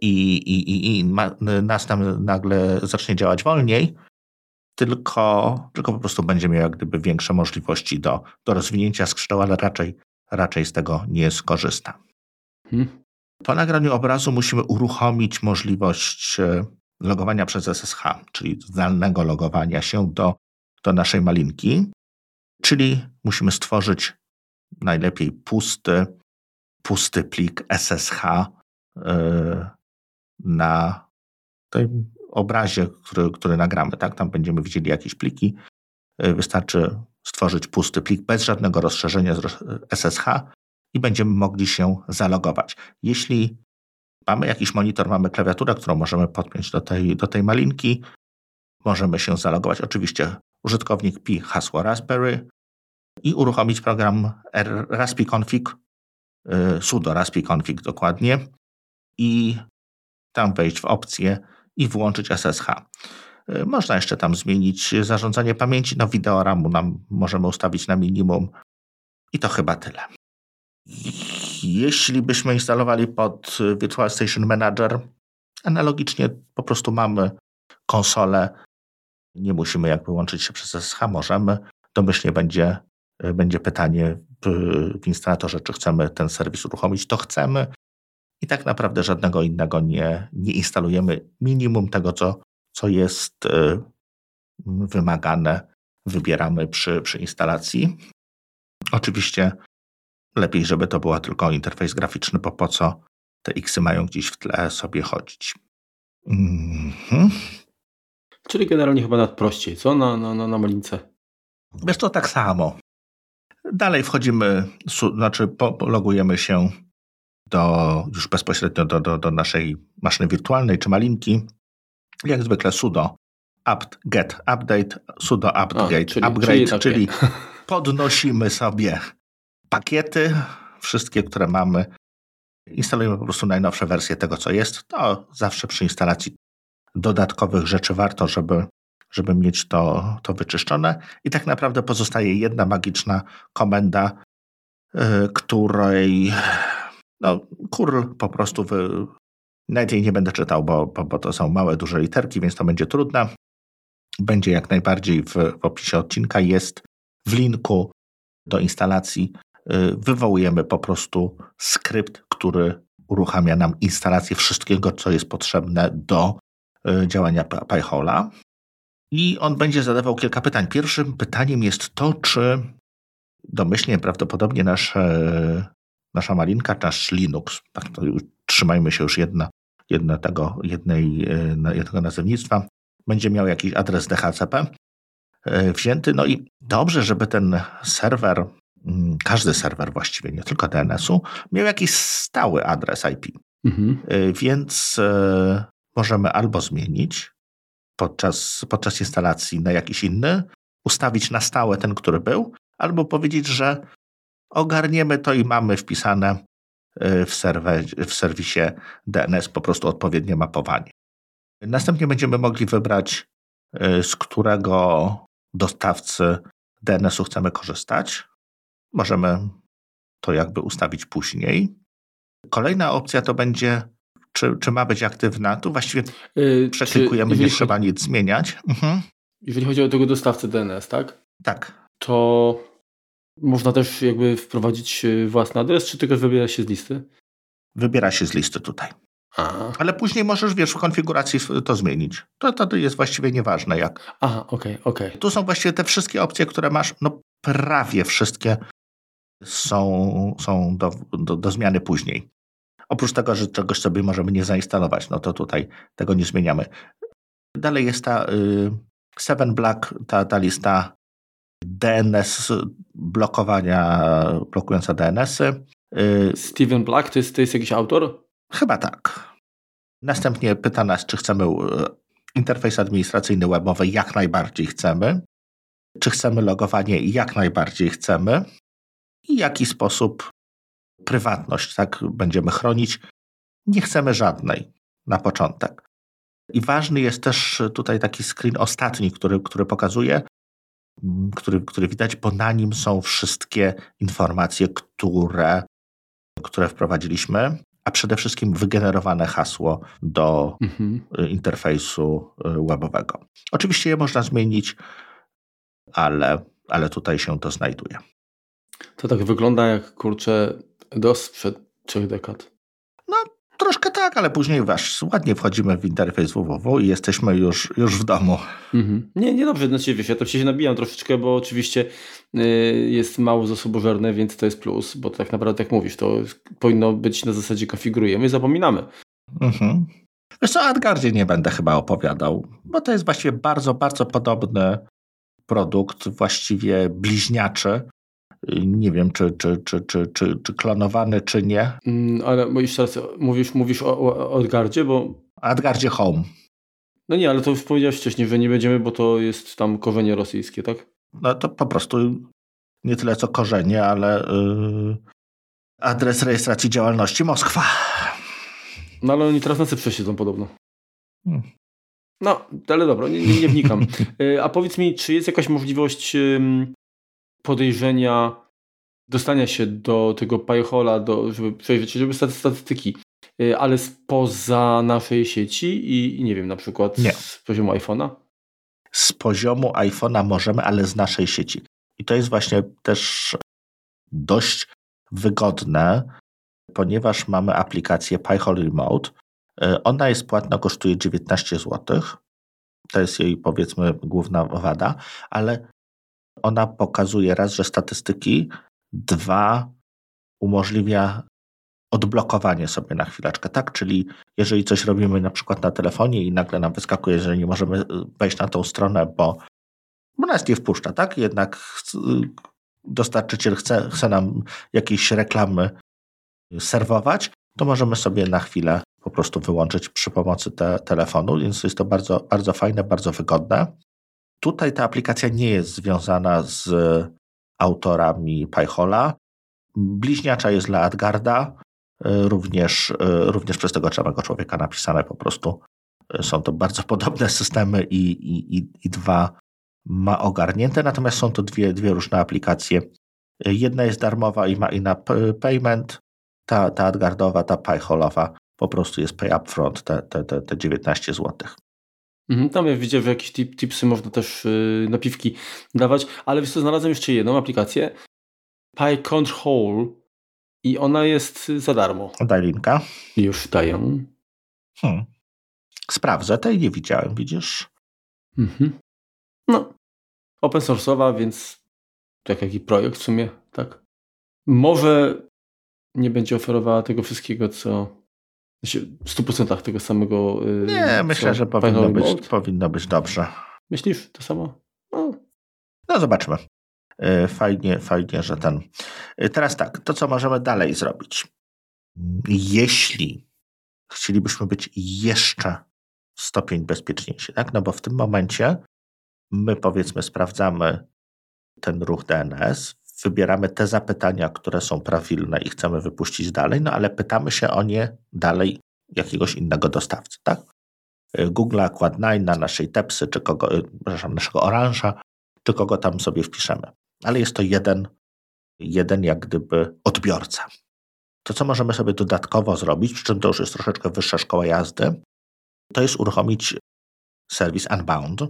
Speaker 1: i, i, i, i ma, nas tam nagle zacznie działać wolniej, tylko, tylko po prostu będzie miał jak gdyby większe możliwości do, do rozwinięcia skrzydeł, ale raczej, raczej z tego nie skorzysta. Hmm. Po nagraniu obrazu musimy uruchomić możliwość e, logowania przez SSH, czyli zdalnego logowania się do, do naszej malinki, czyli musimy stworzyć najlepiej pusty, pusty plik SSH yy, na tym obrazie, który, który nagramy. Tak? Tam będziemy widzieli jakieś pliki. Yy, wystarczy stworzyć pusty plik bez żadnego rozszerzenia z SSH i będziemy mogli się zalogować. Jeśli mamy jakiś monitor, mamy klawiaturę, którą możemy podpiąć do tej, do tej malinki, możemy się zalogować. Oczywiście użytkownik pi hasło Raspberry i uruchomić program raspiconfig, y, sudo raspiconfig dokładnie i tam wejść w opcję i włączyć SSH. Y, można jeszcze tam zmienić zarządzanie pamięci, no wideo RAMu nam możemy ustawić na minimum i to chyba tyle. Jeśli byśmy instalowali pod Virtual Station Manager, analogicznie po prostu mamy konsolę, nie musimy jakby łączyć się przez SSH, możemy. Domyślnie będzie, będzie pytanie w instalatorze, czy chcemy ten serwis uruchomić, to chcemy. I tak naprawdę żadnego innego nie, nie instalujemy. Minimum tego, co, co jest y, wymagane, wybieramy przy, przy instalacji. Oczywiście Lepiej, żeby to była tylko interfejs graficzny, bo po co te X mają gdzieś w tle sobie chodzić. Mhm.
Speaker 2: Czyli generalnie chyba nadprościej, co? Na, na, na, na malince.
Speaker 1: Wiesz to tak samo. Dalej wchodzimy, znaczy logujemy się do, już bezpośrednio do, do, do naszej maszyny wirtualnej czy malinki. Jak zwykle sudo apt get update, sudo apt get czyli, upgrade, czyli, czyli podnosimy sobie pakiety, wszystkie, które mamy. Instalujemy po prostu najnowsze wersje tego, co jest. To zawsze przy instalacji dodatkowych rzeczy warto, żeby, żeby mieć to, to wyczyszczone. I tak naprawdę pozostaje jedna magiczna komenda, yy, której no, kurl po prostu wy... nawet jej nie będę czytał, bo, bo, bo, to są małe, duże literki, więc to będzie trudne. Będzie jak najbardziej w, w opisie odcinka. Jest w linku do instalacji Y, wywołujemy po prostu skrypt, który uruchamia nam instalację wszystkiego, co jest potrzebne do y, działania PyHola. I on będzie zadawał kilka pytań. Pierwszym pytaniem jest to, czy domyślnie prawdopodobnie nasze, nasza malinka, nasz Linux, tak to już, trzymajmy się już jedna, jedna tego, jednej, y, jednego nazewnictwa, będzie miał jakiś adres DHCP wzięty. No i dobrze, żeby ten serwer Mm, każdy serwer właściwie, nie tylko DNS-u, miał jakiś stały adres IP. Mhm. Y, więc możemy albo zmienić podczas, podczas instalacji na jakiś inny, ustawić na stałe ten, który był, albo powiedzieć, że ogarniemy to i mamy wpisane y, w, serwer, w serwisie DNS po prostu odpowiednie mapowanie. Następnie będziemy mogli wybrać, z którego dostawcy DNS-u chcemy korzystać. Możemy to jakby ustawić później. Kolejna opcja to będzie, czy, czy ma być aktywna. Tu właściwie yy, przeklikujemy, nie trzeba nic zmieniać. Mhm.
Speaker 2: Jeżeli chodzi o tego dostawcę DNS, tak?
Speaker 1: Tak.
Speaker 2: To można też jakby wprowadzić y, własny adres, czy tylko wybiera się z listy?
Speaker 1: Wybiera się z listy tutaj. Ale później możesz, wiesz, w konfiguracji to zmienić. To, to jest właściwie nieważne jak.
Speaker 2: Aha, okej, okay, okej. Okay.
Speaker 1: Tu są właściwie te wszystkie opcje, które masz, no prawie wszystkie są, są do, do, do zmiany później. Oprócz tego, że czegoś sobie możemy nie zainstalować, no to tutaj tego nie zmieniamy. Dalej jest ta y, Seven Black, ta, ta lista DNS, blokowania, blokująca DNS-y.
Speaker 2: Y, Steven Black to jest, to jest jakiś autor?
Speaker 1: Chyba tak. Następnie pyta nas, czy chcemy y, interfejs administracyjny webowy. Jak najbardziej chcemy. Czy chcemy logowanie? Jak najbardziej chcemy. I w jaki sposób prywatność tak będziemy chronić? Nie chcemy żadnej na początek. I ważny jest też tutaj taki screen ostatni, który, który pokazuje, który, który widać, bo na nim są wszystkie informacje, które, które wprowadziliśmy, a przede wszystkim wygenerowane hasło do mhm. interfejsu y, webowego. Oczywiście je można zmienić, ale, ale tutaj się to znajduje.
Speaker 2: To tak wygląda jak kurczę DOS sprzed trzech dekad.
Speaker 1: Troszkę tak, ale później wiesz, ładnie wchodzimy w interfejs www i jesteśmy już, już w domu.
Speaker 2: Mhm. Nie, nie dobrze, znaczy wiesz, ja to się nabijam troszeczkę, bo oczywiście yy, jest mało zasobożerne, więc to jest plus, bo tak naprawdę jak mówisz, to powinno być na zasadzie konfigurujemy i zapominamy. Mhm.
Speaker 1: Wiesz co, o Adgardzie nie będę chyba opowiadał, bo to jest właściwie bardzo, bardzo podobny produkt, właściwie bliźniaczy nie wiem, czy, czy, czy, czy, czy, czy klonowany, czy nie.
Speaker 2: Mm, ale jeszcze raz, mówisz, mówisz o, o Adgardzie, bo...
Speaker 1: Adgardzie Home.
Speaker 2: No nie, ale to już powiedziałeś wcześniej, że nie będziemy, bo to jest tam korzenie rosyjskie, tak?
Speaker 1: No to po prostu nie tyle co korzenie, ale yy, adres rejestracji działalności Moskwa.
Speaker 2: No ale oni teraz na Cyprze siedzą podobno. Hmm. No, ale dobra, nie, nie, nie wnikam. Yy, a powiedz mi, czy jest jakaś możliwość podejrzenia dostania się do tego payhola, do, żeby przejrzeć, żeby statystyki, y, ale spoza naszej sieci i, i nie wiem, na przykład nie. z poziomu iPhone'a?
Speaker 1: Z poziomu iPhone'a możemy, ale z naszej sieci. I to jest właśnie też dość wygodne, ponieważ mamy aplikację PyHole Remote. Y, ona jest płatna, kosztuje 19 zł. To jest jej powiedzmy główna wada, ale ona pokazuje raz, że statystyki, dwa, umożliwia odblokowanie sobie na chwileczkę, tak? Czyli jeżeli coś robimy na przykład na telefonie i nagle nam wyskakuje, że nie możemy y, wejść na tą stronę, bo, bo nas nie wpuszcza, tak? Jednak dostarczyciel chce, chce nam jakieś reklamy serwować, to możemy sobie na chwilę po prostu wyłączyć przy pomocy te, telefonu, więc jest to bardzo, bardzo fajne, bardzo wygodne. Tutaj ta aplikacja nie jest związana z autorami Pyhola. Bliźniacza jest dla Adgarda, e, również, e, również przez tego samego człowieka napisane po prostu. E, są to bardzo podobne systemy i, i, i, i dwa ma ogarnięte, natomiast są to dwie, dwie różne aplikacje. Jedna jest darmowa i ma na payment, ta, ta Adgardowa, ta Pyholowa po prostu jest pay upfront, te, te, te, te 19 złotych.
Speaker 2: Mhm, tam ja widzę, że jakieś tip, tipsy można też yy, napiwki dawać, ale wiesz co, znalazłem jeszcze jedną aplikację, PyControl i ona jest za darmo.
Speaker 1: Daj linka.
Speaker 2: Już daję.
Speaker 1: Hmm. Sprawdzę, tej nie widziałem, widzisz?
Speaker 2: Mhm. No, open source'owa, więc tak jaki projekt w sumie, tak? Może nie będzie oferowała tego wszystkiego, co w 100% tego samego.
Speaker 1: Y, nie, myślę, że powinno być, powinno być dobrze.
Speaker 2: Myślisz to samo?
Speaker 1: No, no zobaczmy. Y, fajnie, fajnie, że ten. Y, teraz tak, to co możemy dalej zrobić? Jeśli chcielibyśmy być jeszcze stopień bezpieczniejsi, tak? No bo w tym momencie my powiedzmy sprawdzamy ten ruch DNS, wybieramy te zapytania, które są prawilne i chcemy wypuścić dalej, no ale pytamy się o nie dalej jakiegoś innego dostawcy, tak? Google Quad9 na naszej Tepsy, czy kogo, przepraszam, naszego Orange'a, czy kogo tam sobie wpiszemy. Ale jest to jeden, jeden jak gdyby odbiorca. To, co możemy sobie dodatkowo zrobić, przy czym to już jest troszeczkę wyższa szkoła jazdy, to jest uruchomić serwis Unbound.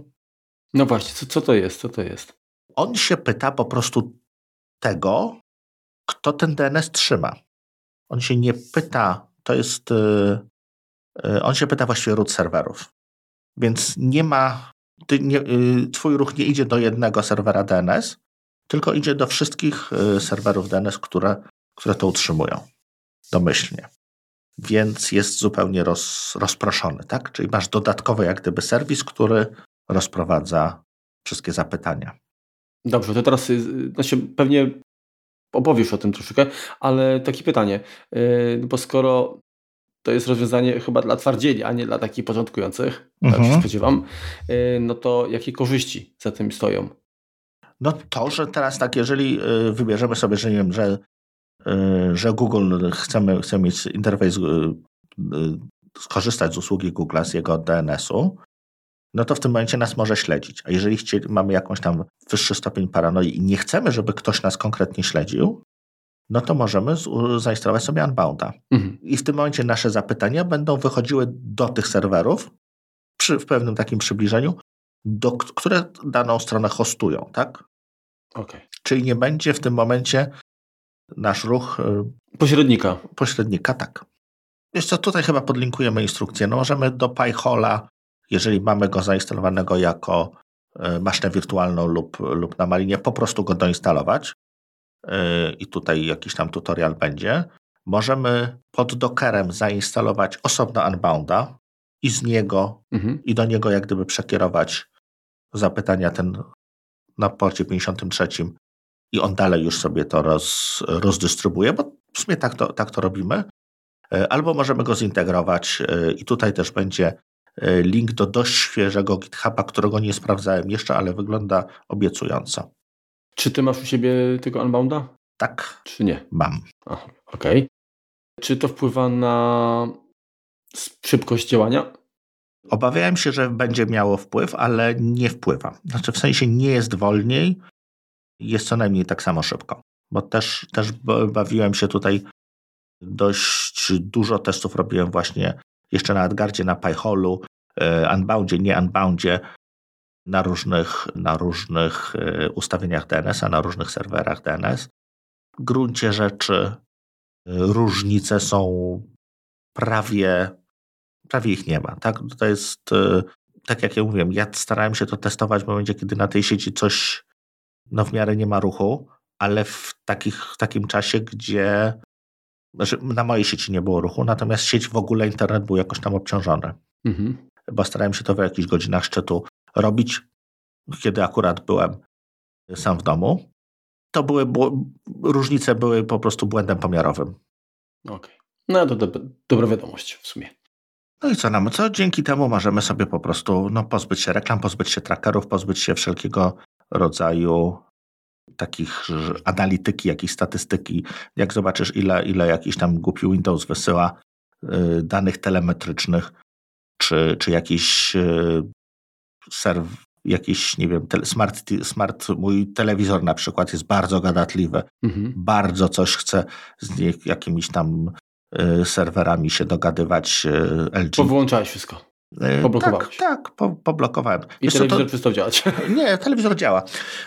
Speaker 2: No właśnie, co, co to jest? Co to jest?
Speaker 1: On się pyta po prostu tego, kto ten DNS trzyma. On się nie pyta, to jest. Y, y, on się pyta właściwie root serwerów. Więc nie ma. Ty nie, y, twój ruch nie idzie do jednego serwera DNS, tylko idzie do wszystkich serwerów DNS, które, które to utrzymują. Domyślnie. Więc jest zupełnie roz, rozproszony, tak? Czyli masz dodatkowy jak gdyby serwis, który rozprowadza wszystkie zapytania.
Speaker 2: Dobrze, to teraz y, znaczy pewnie opowiesz o tym troszeczkę, ale takie pytanie, y, bo skoro to jest rozwiązanie chyba dla twardzieli, a nie dla takich początkujących, tak mhm. tak się spodziewam, y, no to jakie korzyści za tym stoją?
Speaker 1: No to, że teraz tak, jeżeli wybierzemy sobie, że nie wiem, że, że Google chcemy, chce mieć interfejs, skorzystać z usługi Google, z jego DNS-u, no to w tym momencie nas może śledzić. A jeżeli chcieli, mamy jakąś tam wyższy stopień paranoi i nie chcemy, żeby ktoś nas konkretnie śledził, no to możemy zainstalować sobie Unbounda. Mhm. I w tym momencie nasze zapytania będą wychodziły do tych serwerów przy, w pewnym takim przybliżeniu, do, które daną stronę hostują, tak?
Speaker 2: Okay.
Speaker 1: Czyli nie będzie w tym momencie nasz ruch.
Speaker 2: Y, pośrednika.
Speaker 1: Pośrednika, tak. Wiesz co, tutaj chyba podlinkujemy instrukcję. No możemy do PyHola, jeżeli mamy go zainstalowanego jako y, maszynę wirtualną lub, lub na Malinie, po prostu go doinstalować. Y, I tutaj jakiś tam tutorial będzie. Możemy pod Dockerem zainstalować osobno Unbounda i z niego mhm. i do niego jak gdyby przekierować zapytania ten na porcie 53 i on dalej już sobie to roz, rozdystrybuuje, bo w sumie tak to, tak to robimy. E, albo możemy go zintegrować e, i tutaj też będzie e, link do dość świeżego GitHuba, którego nie sprawdzałem jeszcze, ale wygląda obiecująco.
Speaker 2: Czy ty masz u siebie tego Unbounda?
Speaker 1: Tak.
Speaker 2: Czy nie?
Speaker 1: Mam.
Speaker 2: Okej. Okay. Czy to wpływa na szybkość działania?
Speaker 1: Obawiałem się, że będzie miało wpływ, ale nie wpływa. Znaczy w sensie nie jest wolniej, jest co najmniej tak samo szybko. Bo też, też bawiłem się tutaj dość dużo testów robiłem właśnie jeszcze na AdGuardzie, na PyHolu, e, Unboundzie, nie Unboundzie, na różnych, na różnych e, ustawieniach DNS-a, na różnych serwerach DNS. W gruncie rzeczy e, różnice są prawie prawie ich nie ma. Tak? To jest, e, tak jak ja mówiłem, ja starałem się to testować w momencie, kiedy na tej sieci coś no, w miarę nie ma ruchu, ale w takich, w takim czasie, gdzie znaczy na mojej sieci nie było ruchu, natomiast sieć w ogóle, internet był jakoś tam obciążony. Mhm. Bo starałem się to w jakichś godzinach szczytu robić, kiedy akurat byłem sam w domu. To były, różnice były po prostu błędem pomiarowym.
Speaker 2: Okej. Okay. No to do, dobra wiadomość w sumie.
Speaker 1: No i co nam? Co dzięki temu możemy sobie po prostu no, pozbyć się reklam, pozbyć się trackerów, pozbyć się wszelkiego rodzaju takich analityki, jakiejś statystyki. Jak zobaczysz, ile, ile jakiś tam głupi Windows wysyła y, danych telemetrycznych, czy, czy jakiś y, serw, jakiś, nie wiem, smart, smart, mój telewizor na przykład jest bardzo gadatliwy, mhm. bardzo coś chce z jakimiś tam Y, serwerami się dogadywać y, LG.
Speaker 2: Powyłączałeś wszystko. Poblokowałeś.
Speaker 1: Tak, tak po, poblokowałem.
Speaker 2: I wiesz, telewizor to, przestał działać.
Speaker 1: Nie, telewizor działa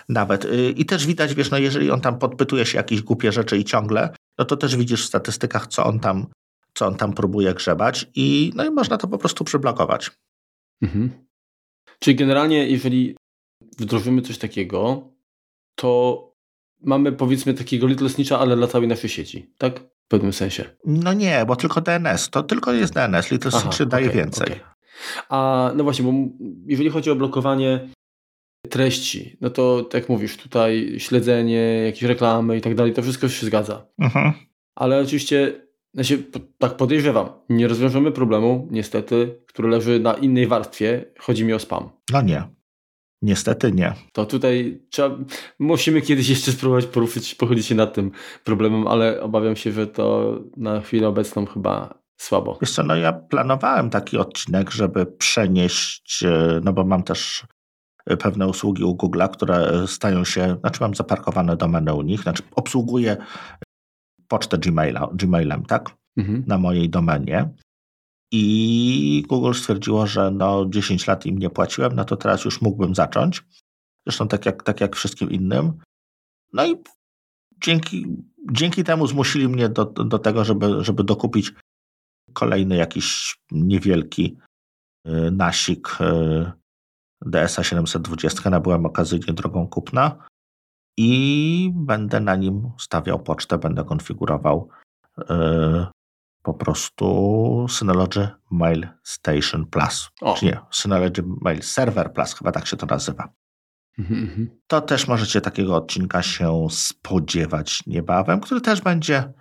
Speaker 1: nawet. I też widać, wiesz, no jeżeli on tam podpytuje się jakieś głupie rzeczy i ciągle, no to też widzisz w statystykach, co on tam, co on tam próbuje grzebać i no i można to po prostu przyblokować. Mhm.
Speaker 2: Czyli generalnie, jeżeli wdrożymy coś takiego, to mamy powiedzmy takiego Little Snitcha, ale dla całej naszej sieci, tak? W pewnym sensie.
Speaker 1: No nie, bo tylko DNS. To tylko jest DNS. Little Aha, Snitch daje okay, więcej. Okay.
Speaker 2: A no właśnie, bo jeżeli chodzi o blokowanie treści, no to tak jak mówisz, tutaj śledzenie, jakieś reklamy i tak dalej, to wszystko się zgadza. Mhm. Ale oczywiście, się tak podejrzewam, nie rozwiążemy problemu, niestety, który leży na innej warstwie. Chodzi mi o spam.
Speaker 1: No nie. Niestety nie.
Speaker 2: To tutaj trzeba, musimy kiedyś jeszcze spróbować poruszyć, pochylić się nad tym problemem, ale obawiam się, że to na chwilę obecną chyba słabo.
Speaker 1: Wiesz co, no ja planowałem taki odcinek, żeby przenieść, e, no bo mam też pewne usługi u Google'a, które stają się, znaczy mam zaparkowane domeny u nich, znaczy obsługuję pocztę Gmaila, Gmailem, tak? Mhm. Na mojej domenie. I Google stwierdziło, że no 10 lat im nie płaciłem, no to teraz już mógłbym zacząć. Zresztą tak jak, tak jak wszystkim innym. No i dzięki, dzięki temu zmusili mnie do, do tego, żeby, żeby dokupić kolejny jakiś niewielki y, nasik y, DSA 720. Nabyłem okazyjnie drogą kupna i będę na nim stawiał pocztę, będę konfigurował y, po prostu Synology Mail Station Plus. O. Czy nie, Synology Mail Server Plus, chyba tak się to nazywa. Mhm, mhm. To też możecie takiego odcinka się spodziewać niebawem, który też będzie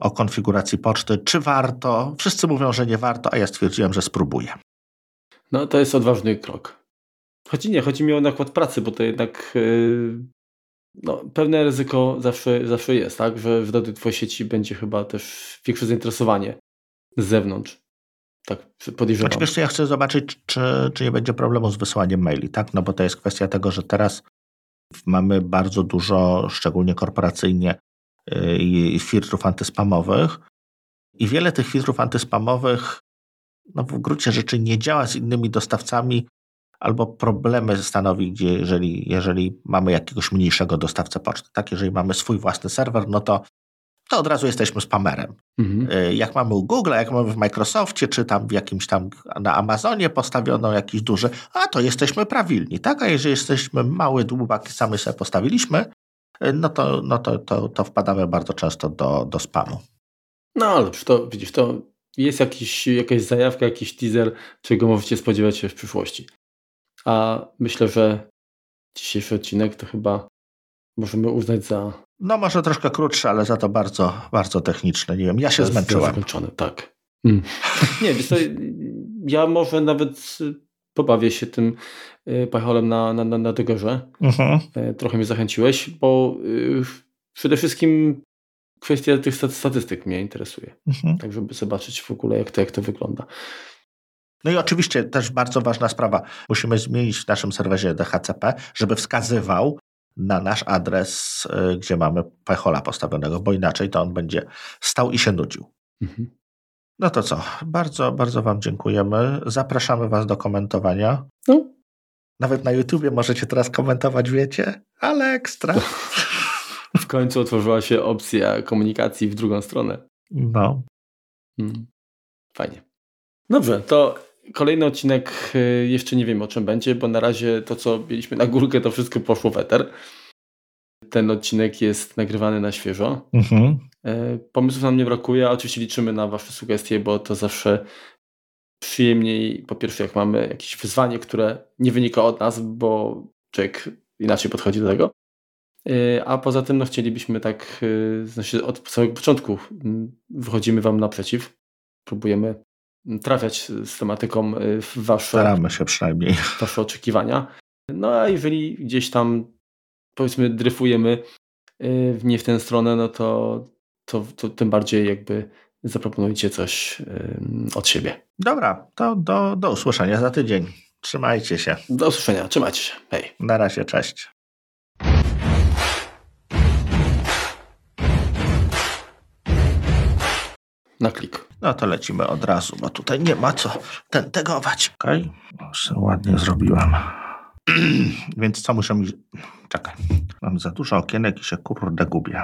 Speaker 1: o konfiguracji poczty. Czy warto? Wszyscy mówią, że nie warto, a ja stwierdziłem, że spróbuję.
Speaker 2: No to jest odważny krok. Chodzi nie, chodzi mi o nakład pracy, bo to jednak yy, no, pewne ryzyko zawsze, zawsze jest, tak? Że w do Twojej sieci będzie chyba też większe zainteresowanie z zewnątrz. Tak podejrzewam.
Speaker 1: Znaczy, ja chcę zobaczyć, czy, czy nie będzie problemu z wysyłaniem maili, tak? No bo to jest kwestia tego, że teraz mamy bardzo dużo, szczególnie korporacyjnie, yy, filtrów antyspamowych i wiele tych filtrów antyspamowych no w gruncie rzeczy nie działa z innymi dostawcami albo problemy stanowi, gdzie jeżeli, jeżeli mamy jakiegoś mniejszego dostawcę poczty, tak, jeżeli mamy swój własny serwer, no to, to od razu jesteśmy spamerem. Mhm. Y, jak mamy u Google, jak mamy w Microsoftie, czy tam w jakimś tam na Amazonie postawiono jakiś duży, a to jesteśmy prawilni, tak, a jeżeli jesteśmy mały dłubak i sami sobie postawiliśmy, y, no to, no to, to, to wpadamy bardzo często do, do spamu.
Speaker 2: No ale to widzisz, to jest jakiś, jakaś zajawka, jakiś teaser, czego możecie spodziewać się w przyszłości. A myślę, że dzisiejszy odcinek to chyba możemy uznać za.
Speaker 1: No, może troszkę krótszy, ale za to bardzo, bardzo techniczny. Nie wiem, ja się zmęczyłem.
Speaker 2: Zakończony, tak. Mm. Nie, wiesz ja może nawet pobawię się tym y, pacholem na, na, na, na Degorze. Mhm. E, trochę mnie zachęciłeś, bo y, przede wszystkim kwestia tych statystyk mnie interesuje. Mhm. Tak, żeby zobaczyć w ogóle, jak to, jak to wygląda.
Speaker 1: No i oczywiście też bardzo ważna sprawa. Musimy zmienić w naszym serwerze DHCP, żeby wskazywał na nasz adres, y, gdzie mamy Pyhola postawionego, bo inaczej to on będzie stał i się nudził. Mhm. No to co? Bardzo, bardzo Wam dziękujemy. Zapraszamy Was do komentowania. No. Nawet na YouTubie możecie teraz komentować, wiecie? Ale ekstra.
Speaker 2: W końcu otworzyła się opcja komunikacji w drugą stronę.
Speaker 1: No.
Speaker 2: Hmm. Fajnie. Dobrze, to Kolejny odcinek y, jeszcze nie wiem o czym będzie, bo na razie to co mieliśmy na górkę to wszystko poszło w eter. Ten odcinek jest nagrywany na świeżo. Mhm. E, pomysłów nam nie brakuje, oczywiście liczymy na Wasze sugestie, bo to zawsze przyjemniej, po pierwsze jak mamy jakieś wyzwanie, które nie wynika od nas, bo człowiek inaczej podchodzi do tego. E, a poza tym no, chcielibyśmy tak, znaczy od samego początku mm, wychodzimy Wam naprzeciw. Próbujemy trafiać z tematyką y, w wasze,
Speaker 1: Staramy się przynajmniej.
Speaker 2: wasze oczekiwania. No a jeżeli gdzieś tam powiedzmy dryfujemy y, nie w tę stronę, no to, to, to tym bardziej jakby zaproponujcie coś y, od siebie.
Speaker 1: Dobra, to do, do usłyszenia za tydzień. Trzymajcie się.
Speaker 2: Do usłyszenia, trzymajcie się. Hej.
Speaker 1: Na razie, cześć.
Speaker 2: Na klik.
Speaker 1: No to lecimy od razu, bo tutaj nie ma co tentegować. Okej, okay. ładnie zrobiłem. Więc co muszę mi... Czekaj, mam za dużo okienek i się kurde gubię.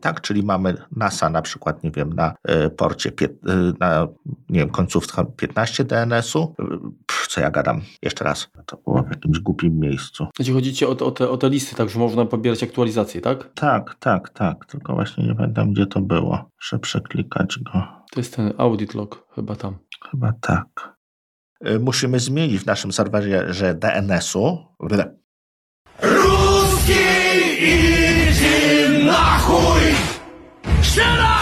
Speaker 1: Tak, czyli mamy NASA na przykład, nie wiem, na y, porcie, y, na nie wiem, końcówka 15 DNS-u. Pff, co ja gadam? Jeszcze raz. To było w jakimś głupim miejscu.
Speaker 2: Jeśli chodzicie o te, o, te, o te listy, tak, że można pobierać aktualizacje, tak?
Speaker 1: Tak, tak, tak. Tylko właśnie nie pamiętam, gdzie to było. Muszę przeklikać go.
Speaker 2: To jest ten audit log, chyba tam.
Speaker 1: Chyba tak. Y, musimy zmienić w naszym serwerze DNS-u, 那会是啊。